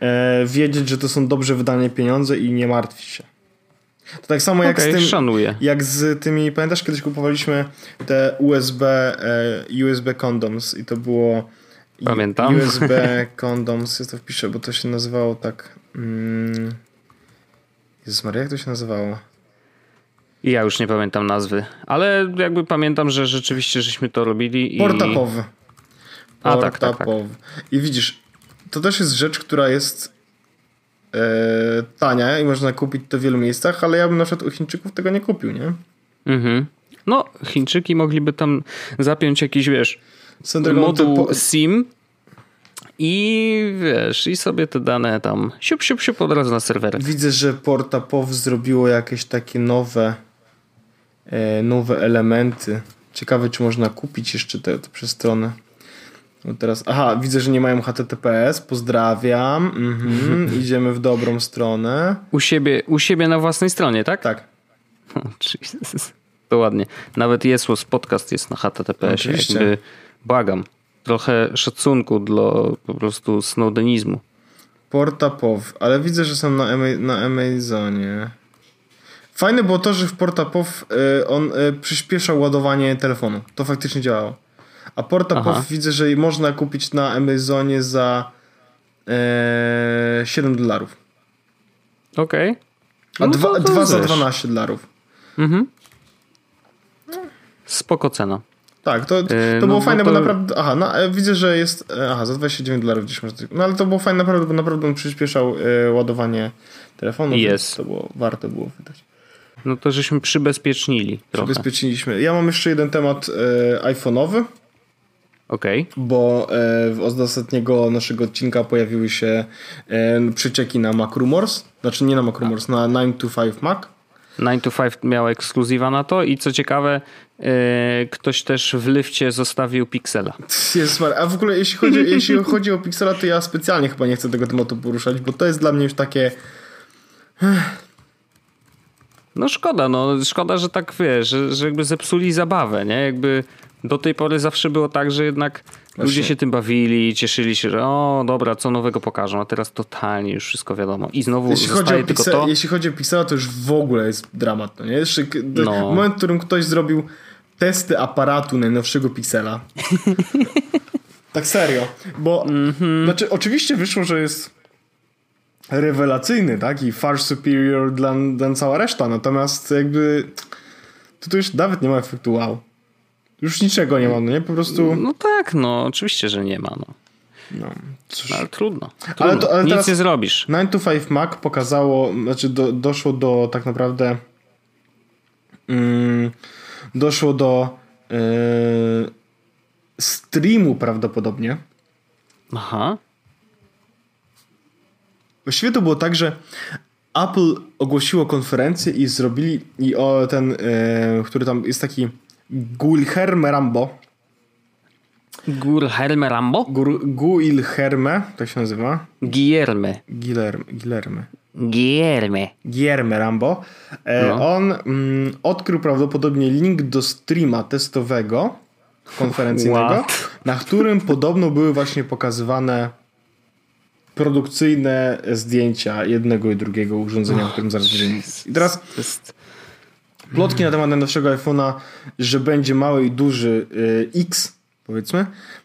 E, wiedzieć, że to są dobrze wydane pieniądze i nie martwić się. To tak samo jak okay, z tym. Szanuję. Jak z tymi. Pamiętasz, kiedyś kupowaliśmy te USB, e, USB condoms i to było. Pamiętam. USB condoms, ja to wpiszę, bo to się nazywało tak. Mm, Jezus Maria, jak to się nazywało? Ja już nie pamiętam nazwy, ale jakby pamiętam, że rzeczywiście żeśmy to robili. I... Portapowy. A tak, tak, tak. I widzisz, to też jest rzecz, która jest e, tania i można kupić to w wielu miejscach, ale ja bym na przykład u Chińczyków tego nie kupił, nie? Mhm. No, Chińczyki mogliby tam zapiąć jakiś, wiesz, moduł po... SIM i wiesz, i sobie te dane tam siup, siup, siup od razu na serwerach. Widzę, że PortaPow zrobiło jakieś takie nowe e, nowe elementy. Ciekawe, czy można kupić jeszcze te, te przez stronę. No teraz, aha, widzę, że nie mają HTTPS. Pozdrawiam. Mhm, idziemy w dobrą stronę. U siebie, u siebie na własnej stronie, tak? Tak. Oh, Jesus. To ładnie. Nawet Jesłos podcast jest na HTTPS. Oczywiście. Jakby, błagam trochę szacunku dla po prostu snowdenizmu. Portapow, ale widzę, że są na, na Amazonie. Fajne było to, że w Portapow y, on y, przyspieszał ładowanie telefonu. To faktycznie działało. A Portapow widzę, że można kupić na Amazonie za y, 7 dolarów. Okej. Okay. No A dwa, dwa za 12 dolarów. Mhm. Spoko cena. Tak, to, to e, było no, fajne, to... bo naprawdę. Aha, no, e, widzę, że jest. E, aha, za 29 dolarów gdzieś można. No ale to było fajne naprawdę, bo naprawdę on przyspieszał ładowanie telefonu. Jest. To było warto było wydać. No to żeśmy przybezpiecznili. Przybezpieczniliśmy. Ja mam jeszcze jeden temat iPhone'owy. Okej. Okay. Bo e, od ostatniego naszego odcinka pojawiły się e, przecieki na Mac Rumors. Znaczy nie na Mac Rumors, na 925 Mac. 9 to 5 miał ekskluzywa na to i co ciekawe, ktoś też w lifcie zostawił Pixela. Jest a w ogóle jeśli chodzi, jeśli chodzi o Pixela, to ja specjalnie chyba nie chcę tego tematu poruszać, bo to jest dla mnie już takie... No szkoda, no szkoda, że tak wiesz, że, że jakby zepsuli zabawę, nie? Jakby do tej pory zawsze było tak, że jednak Właśnie. ludzie się tym bawili, cieszyli się, że o dobra, co nowego pokażą, a teraz totalnie już wszystko wiadomo. I znowu jeśli zostaje tylko to... Jeśli chodzi o Pixela, to już w ogóle jest dramat, no nie? Jeszcze no. moment, w którym ktoś zrobił testy aparatu najnowszego Pixela. tak serio, bo mm -hmm. znaczy oczywiście wyszło, że jest rewelacyjny, tak? I far superior dla, dla cała reszta. Natomiast jakby to, to już nawet nie ma efektu wow. Już niczego nie ma, no nie? Po prostu... No tak, no oczywiście, że nie ma, no. No. No, ale trudno. trudno. Ale, to, ale Nic nie zrobisz. 9 to 5 Mac pokazało, znaczy do, doszło do tak naprawdę mm, doszło do yy, streamu prawdopodobnie. Aha. Właściwie to było tak, że Apple ogłosiło konferencję i zrobili i o ten, e, który tam jest taki Guilherme Rambo. Guilherme Rambo? Guilherme, tak się nazywa. Guilherme. Guilherme. Guilherme. Guilherme. Guilherme Rambo. E, no. On mm, odkrył prawdopodobnie link do streama testowego konferencyjnego, What? na którym podobno były właśnie pokazywane produkcyjne zdjęcia jednego i drugiego urządzenia, oh, o którym zaraz będziemy I teraz plotki na temat najnowszego iPhone'a, że będzie mały i duży y, X, powiedzmy,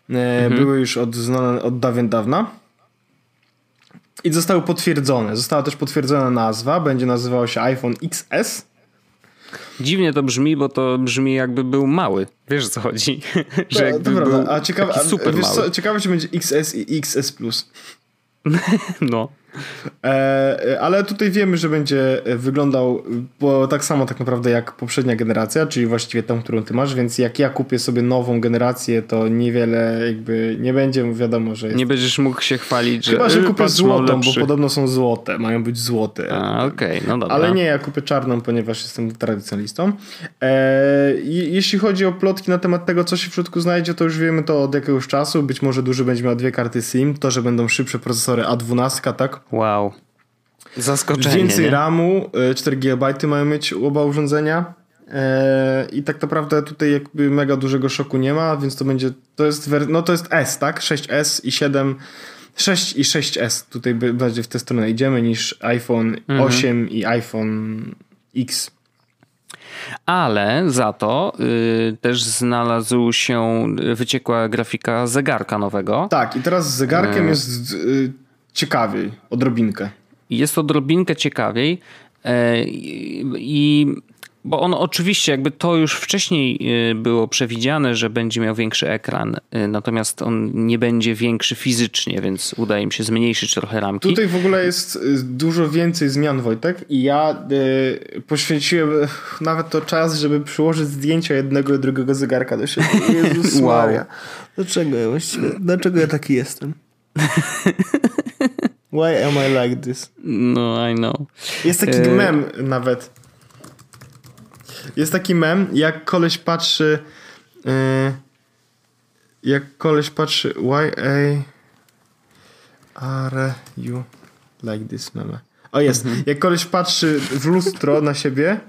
y, mhm. były już od, znane od dawien dawna. I zostały potwierdzone. Została też potwierdzona nazwa. Będzie nazywało się iPhone XS. Dziwnie to brzmi, bo to brzmi jakby był mały. Wiesz o co chodzi? że jakby to był a ciekawe, super a, mały. Co, ciekawe, czy będzie XS i XS Plus. No. E, e, ale tutaj wiemy, że będzie wyglądał bo tak samo tak naprawdę jak poprzednia generacja, czyli właściwie tą, którą ty masz, więc jak ja kupię sobie nową generację, to niewiele jakby nie będzie wiadomo, że jest... Nie będziesz mógł się chwalić, że... Chyba, że kupię złotą, bo podobno są złote, mają być złote. A, okej, okay, no dobra. Ale nie, ja kupię czarną, ponieważ jestem tradycjonalistą. E, jeśli chodzi o plotki na temat tego, co się w środku znajdzie, to już wiemy to od jakiegoś czasu. Być może duży będzie miał dwie karty SIM, to, że będą szybsze procesory A12, tak? Wow. Zaskoczenie. Więcej nie? RAMu, 4 e, GB mają mieć oba urządzenia. E, I tak naprawdę tutaj jakby mega dużego szoku nie ma, więc to będzie, to jest, no to jest S, tak? 6S i 7, 6 i 6S tutaj bardziej w tę stronę idziemy niż iPhone mhm. 8 i iPhone X. Ale za to y, też znalazł się wyciekła grafika zegarka nowego. Tak, i teraz z zegarkiem y jest y, ciekawiej, odrobinkę. Jest odrobinkę ciekawiej e, i bo on oczywiście jakby to już wcześniej e, było przewidziane, że będzie miał większy ekran, e, natomiast on nie będzie większy fizycznie, więc udaje mi się zmniejszyć trochę ramki. Tutaj w ogóle jest dużo więcej zmian, Wojtek, i ja y, poświęciłem nawet to czas, żeby przyłożyć zdjęcia jednego i drugiego zegarka do siebie. Jezus wow. Maria. Dlaczego ja właściwie, dlaczego ja taki jestem? Why am I like this? No, I know. Jest taki e... mem nawet. Jest taki mem, jak koleś patrzy e... jak koleś patrzy why are you like this meme? O jest, mhm. jak koleś patrzy w lustro na siebie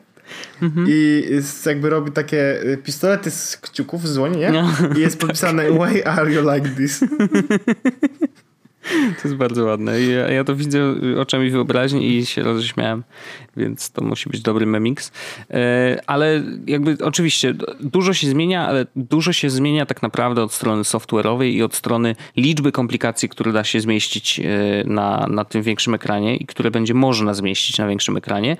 mhm. i jakby robi takie e, pistolety z kciuków z dłoni, nie? No. I jest podpisane why are you like this? To jest bardzo ładne. Ja, ja to widzę oczami wyobraźni i się roześmiałem, więc to musi być dobry memix. E, ale jakby oczywiście dużo się zmienia, ale dużo się zmienia tak naprawdę od strony software'owej i od strony liczby komplikacji, które da się zmieścić e, na, na tym większym ekranie i które będzie można zmieścić na większym ekranie.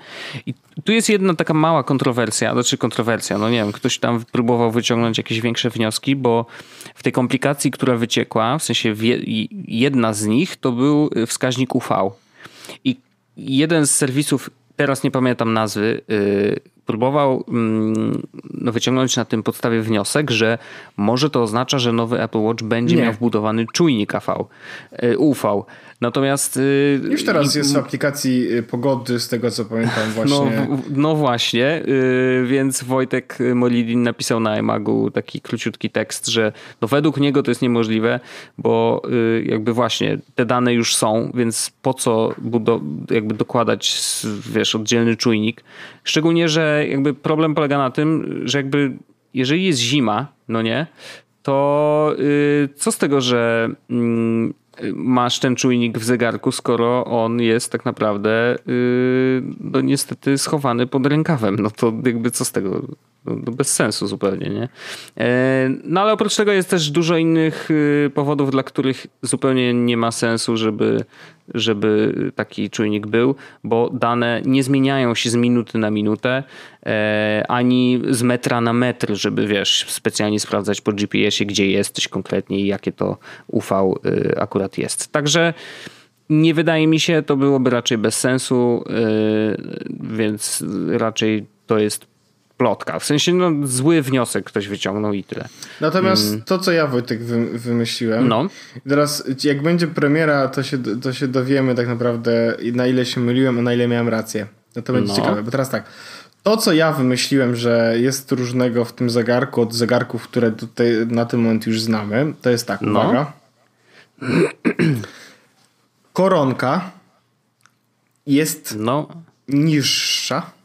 I tu jest jedna taka mała kontrowersja, znaczy kontrowersja, no nie wiem, ktoś tam próbował wyciągnąć jakieś większe wnioski, bo w tej komplikacji, która wyciekła, w sensie jedna z nich to był wskaźnik UV. I jeden z serwisów, teraz nie pamiętam nazwy, yy, próbował mm, no, wyciągnąć na tym podstawie wniosek, że może to oznacza, że nowy Apple Watch będzie Nie. miał wbudowany czujnik AV, y, UV. Natomiast. y, Już teraz jest w aplikacji y, pogody, z tego co pamiętam No, właśnie. w- no właśnie, yy, więc Wojtek Molidin napisał na iMagu taki króciutki tekst, że no według niego to jest niemożliwe, bo jakby właśnie te dane już są, więc po co budo- jakby dokładać wiesz, oddzielny czujnik. Szczególnie, że jakby problem polega na tym, że jakby jeżeli jest zima, no nie, to yy, co z tego, że mm, masz ten czujnik w zegarku, skoro on jest tak naprawdę yy, no niestety schowany pod rękawem. No to jakby co z tego? No, bez sensu zupełnie, nie? E, No ale oprócz tego jest też dużo innych yy, powodów, dla których zupełnie nie ma sensu, żeby, żeby taki czujnik był, bo dane nie zmieniają się z minuty na minutę, e, ani z metra na metr, żeby wiesz, specjalnie sprawdzać po GPS-ie, gdzie jesteś konkretnie i jakie to UV y, akurat jest. Także nie wydaje mi się, to byłoby raczej bez sensu, y, więc raczej to jest plotka. W sensie no, zły wniosek ktoś wyciągnął i tyle. Natomiast to, co ja Wojtek wy, wymyśliłem. Mm. No. Teraz, jak będzie premiera, to się, to się dowiemy tak naprawdę, na ile się myliłem, a na ile miałem rację. No to będzie No. ciekawe. Bo teraz tak. To, co ja wymyśliłem, że jest różnego w tym zegarku od zegarków, które tutaj na ten moment już znamy, to jest tak, No. uwaga. Koronka jest No, niższa.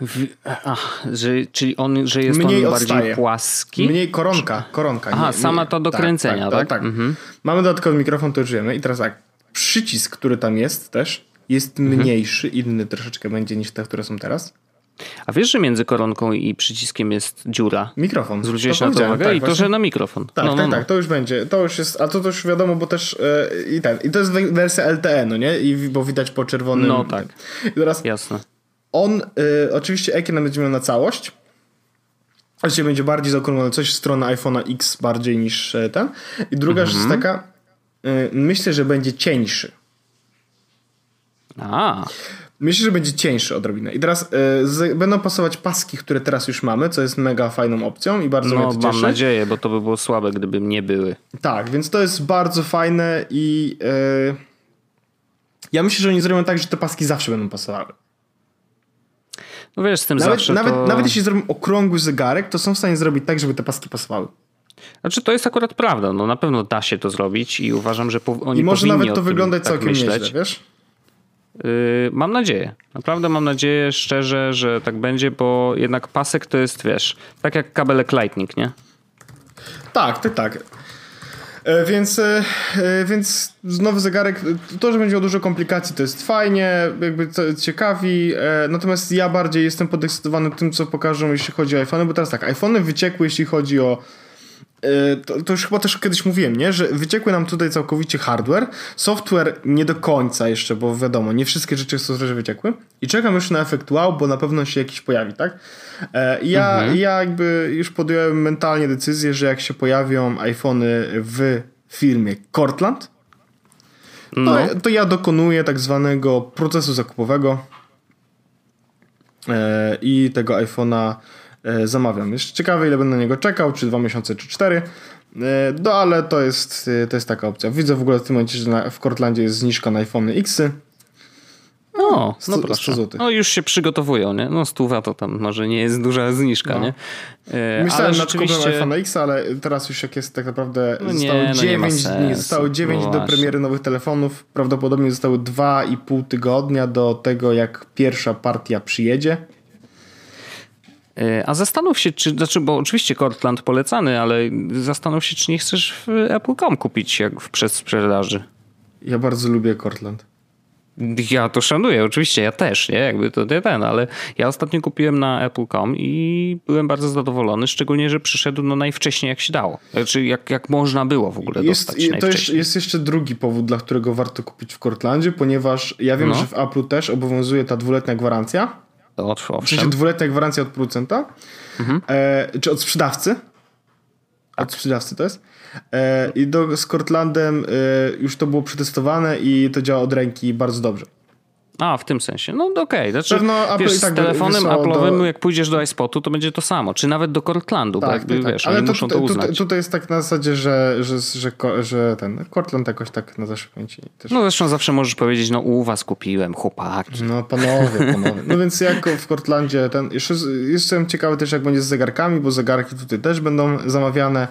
W, ach, że, czyli on, że jest Mniej on odstaje. bardziej płaski. Mniej koronka, koronka. Aha, sama to do kręcenia, tak? tak. Mhm. Mamy dodatkowy mikrofon, to już wiemy. I teraz tak, przycisk, który tam jest też, jest Mhm. mniejszy, inny troszeczkę będzie niż te, które są teraz. A wiesz, że między koronką i przyciskiem jest dziura? Mikrofon. Zwróciłeś To na to uwagę tak, i to, właśnie. że na mikrofon. Tak, no, tak, no, no. tak, to już będzie. To już jest, a to też wiadomo, bo też e, i ten, i to jest we- wersja LTE, no nie? I bo widać po czerwonym. No tak. I teraz Jasne. On, y, oczywiście ekran będzie miał na całość. Oczywiście będzie bardziej zaokrąglony, coś w stronę iPhone'a X bardziej niż e, ten. I druga rzecz jest Mhm. taka, y, myślę, że będzie cieńszy. A, Myślę, że będzie cieńszy odrobinę. I teraz y, z, będą pasować paski, które teraz już mamy, co jest mega fajną opcją i bardzo no mnie to mam cieszy. nadzieję, bo to by było słabe, gdyby nie były. Tak, więc to jest bardzo fajne i y, ja myślę, że oni zrobią tak, że te paski zawsze będą pasowały. No wiesz, z tym Nawet, zawsze nawet, to... nawet jeśli zrobią okrągły zegarek, to są w stanie zrobić tak, żeby te paski pasowały. Znaczy to jest akurat prawda, no na pewno da się to zrobić i uważam, że po, oni I może nawet to tym wyglądać tak całkiem myśleć. nieźle, wiesz? Yy, mam nadzieję. Naprawdę mam nadzieję szczerze, że tak będzie, bo jednak pasek to jest, wiesz, tak jak kabelek Lightning, nie? Tak, tak, tak. E, Więc, e, e, więc nowy zegarek, to, że będzie miał dużo komplikacji, to jest fajnie, jakby to ciekawi. Natomiast ja bardziej jestem podekscytowany tym, co pokażą, jeśli chodzi o iPhony, bo teraz tak, iPhony wyciekły, jeśli chodzi o. To, to już chyba też kiedyś mówiłem, nie? Że wyciekły nam tutaj całkowicie hardware. Software nie do końca jeszcze, bo wiadomo, nie wszystkie rzeczy w software wyciekły. I czekam już na efekt wow, bo na pewno się jakiś pojawi, tak? E, Ja, i ja jakby już podjąłem mentalnie decyzję, że jak się pojawią iPhony w firmie Cortland, to, No, to ja dokonuję tak zwanego procesu zakupowego e, i tego iPhone'a e, zamawiam. Jeszcze ciekawe, ile będę na niego czekał, czy dwa miesiące, czy cztery. No ale to jest, to jest taka opcja. Widzę w ogóle w tym momencie, że w Cortlandzie jest zniżka na iPhony X. no, no sto- proszę. 100 złotych. No już się przygotowują, nie? No stuwa to tam może nie jest duża zniżka, No. nie? E, Myślałem ale nad kupem rzeczywiście... iPhone'a X, ale teraz już jak jest tak naprawdę No nie, zostało no nie ma 9 dni, sensu. zostało 9 No do właśnie. premiery nowych telefonów. Prawdopodobnie zostały 2,5 tygodnia do tego, jak pierwsza partia przyjedzie. E, A zastanów się, czy, znaczy, bo oczywiście Cortland polecany, ale zastanów się, czy nie chcesz w Apple.com kupić jak w przedsprzedaży. Ja bardzo lubię Cortland. Ja to szanuję, oczywiście, ja też, nie? Jakby to nie ten, ale ja ostatnio kupiłem na Apple.com i byłem bardzo zadowolony, szczególnie, że przyszedł no najwcześniej jak się dało. Znaczy jak, jak można było w ogóle Jest, dostać to jest, jest jeszcze drugi powód, dla którego warto kupić w Cortlandzie, ponieważ ja wiem, No. że w Apple'u też obowiązuje ta dwuletnia gwarancja. Owszem. Owszem. dwuletnia gwarancja od producenta. Mhm. E, czy od sprzedawcy. Od sprzedawcy to jest. E, I do, z Cortlandem e, już to było przetestowane i to działa od ręki bardzo dobrze. A, w tym sensie. No okej. Okay. Znaczy, Pewno wiesz, tak z telefonem Apple'owym, do... jak pójdziesz do iSpotu, to będzie to samo. Czy nawet do Cortlandu, tak, bo jakby, tak. wiesz, Ale to, muszą to uznać. Tutaj, tutaj jest tak na zasadzie, że, że, że, że ten Cortland jakoś tak na pamięci też... No zresztą zawsze możesz powiedzieć, no u was kupiłem, chłopaki. No panowie, panowie. No więc jak w Cortlandzie ten... Jeszcze jestem ciekawy też, jak będzie z zegarkami, bo zegarki tutaj też będą zamawiane.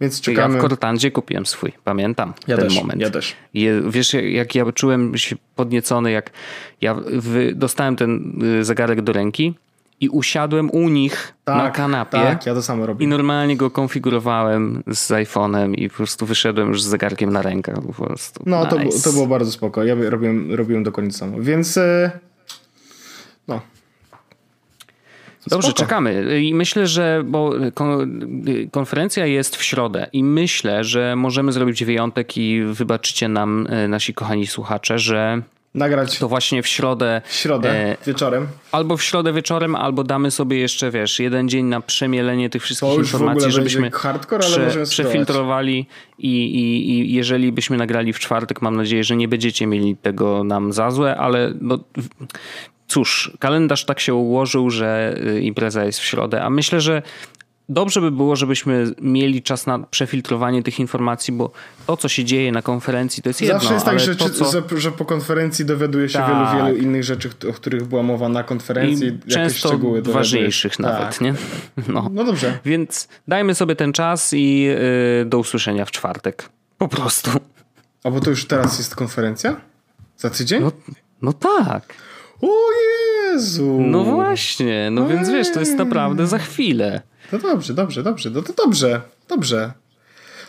Więc czekamy. Ja w Cortandzie kupiłem swój, pamiętam ja ten też, moment. Ja też. Je, wiesz, jak ja czułem się podniecony, jak ja dostałem ten y, zegarek do ręki i usiadłem u nich tak, na kanapie. Tak, ja to samo robię. I normalnie go konfigurowałem z iPhone'em i po prostu wyszedłem już z zegarkiem na rękach. Po prostu. No, nice. to, to było bardzo spoko. Ja robiłem, robiłem dokładnie samo. Więc e, no, Dobrze, Spoko. czekamy. I myślę, że bo konferencja jest w środę i myślę, że możemy zrobić wyjątek i wybaczycie nam, e, nasi kochani słuchacze, że nagrać to właśnie w środę. W środę e, wieczorem. Albo w środę wieczorem, albo damy sobie jeszcze, wiesz, jeden dzień na przemielenie tych wszystkich informacji, żebyśmy hardcore, prze, przefiltrowali i, i, i jeżeli byśmy nagrali w czwartek, mam nadzieję, że nie będziecie mieli tego nam za złe, ale no, cóż, kalendarz tak się ułożył, że y, impreza jest w środę, a myślę, że dobrze by było, żebyśmy mieli czas na przefiltrowanie tych informacji, bo to, co się dzieje na konferencji, to jest jedno. Zawsze jest tak, że, to, co... że, po konferencji dowiaduje się tak. wielu, wielu innych rzeczy, o których była mowa na konferencji. I często szczegóły ważniejszych tak. nawet, nie? No. no dobrze. Więc dajmy sobie ten czas i yy, do usłyszenia w czwartek. Po prostu. A bo to już teraz jest konferencja? Za tydzień? No, no tak. O Jezu! No właśnie, no więc wiesz, to jest naprawdę za chwilę. No dobrze, dobrze, dobrze, no to dobrze, dobrze.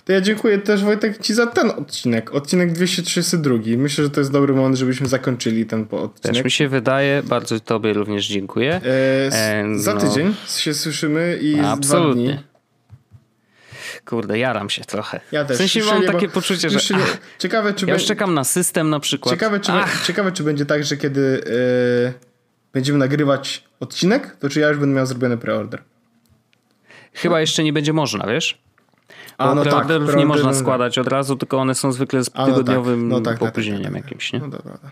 To ja dziękuję też Wojtek Ci za ten odcinek, odcinek 232. Myślę, że to jest dobry moment, żebyśmy zakończyli ten odcinek. Też mi się wydaje, bardzo Tobie również dziękuję. E, za no. tydzień się słyszymy i Absolutnie. dwa dni. Kurde, jaram się trochę. Ja też. W sensie mam takie poczucie, że ach, ciekawe, czy ja już czekam na system na przykład. Ciekawe, czy, ciekawe, czy będzie tak, że kiedy yy, będziemy nagrywać odcinek, to czy ja już będę miał zrobiony preorder. Chyba jeszcze nie będzie można, wiesz? A, no preorderów tak, nie można składać od razu, tylko one są zwykle z no tak, tygodniowym no tak, no tak, opóźnieniem tak, jakimś, nie? No dobra, dobra.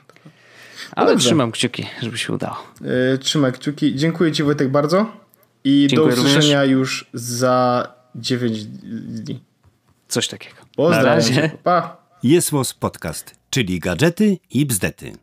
Ale Dobrze. trzymam kciuki, żeby się udało. Yy, trzymaj kciuki. Dziękuję Ci Wojtek bardzo i Dziękuję do usłyszenia również. już za 9 dni. Coś takiego. Pozdrawiam. Na razie. Pa. Jest Podcast, czyli gadżety i bzdety.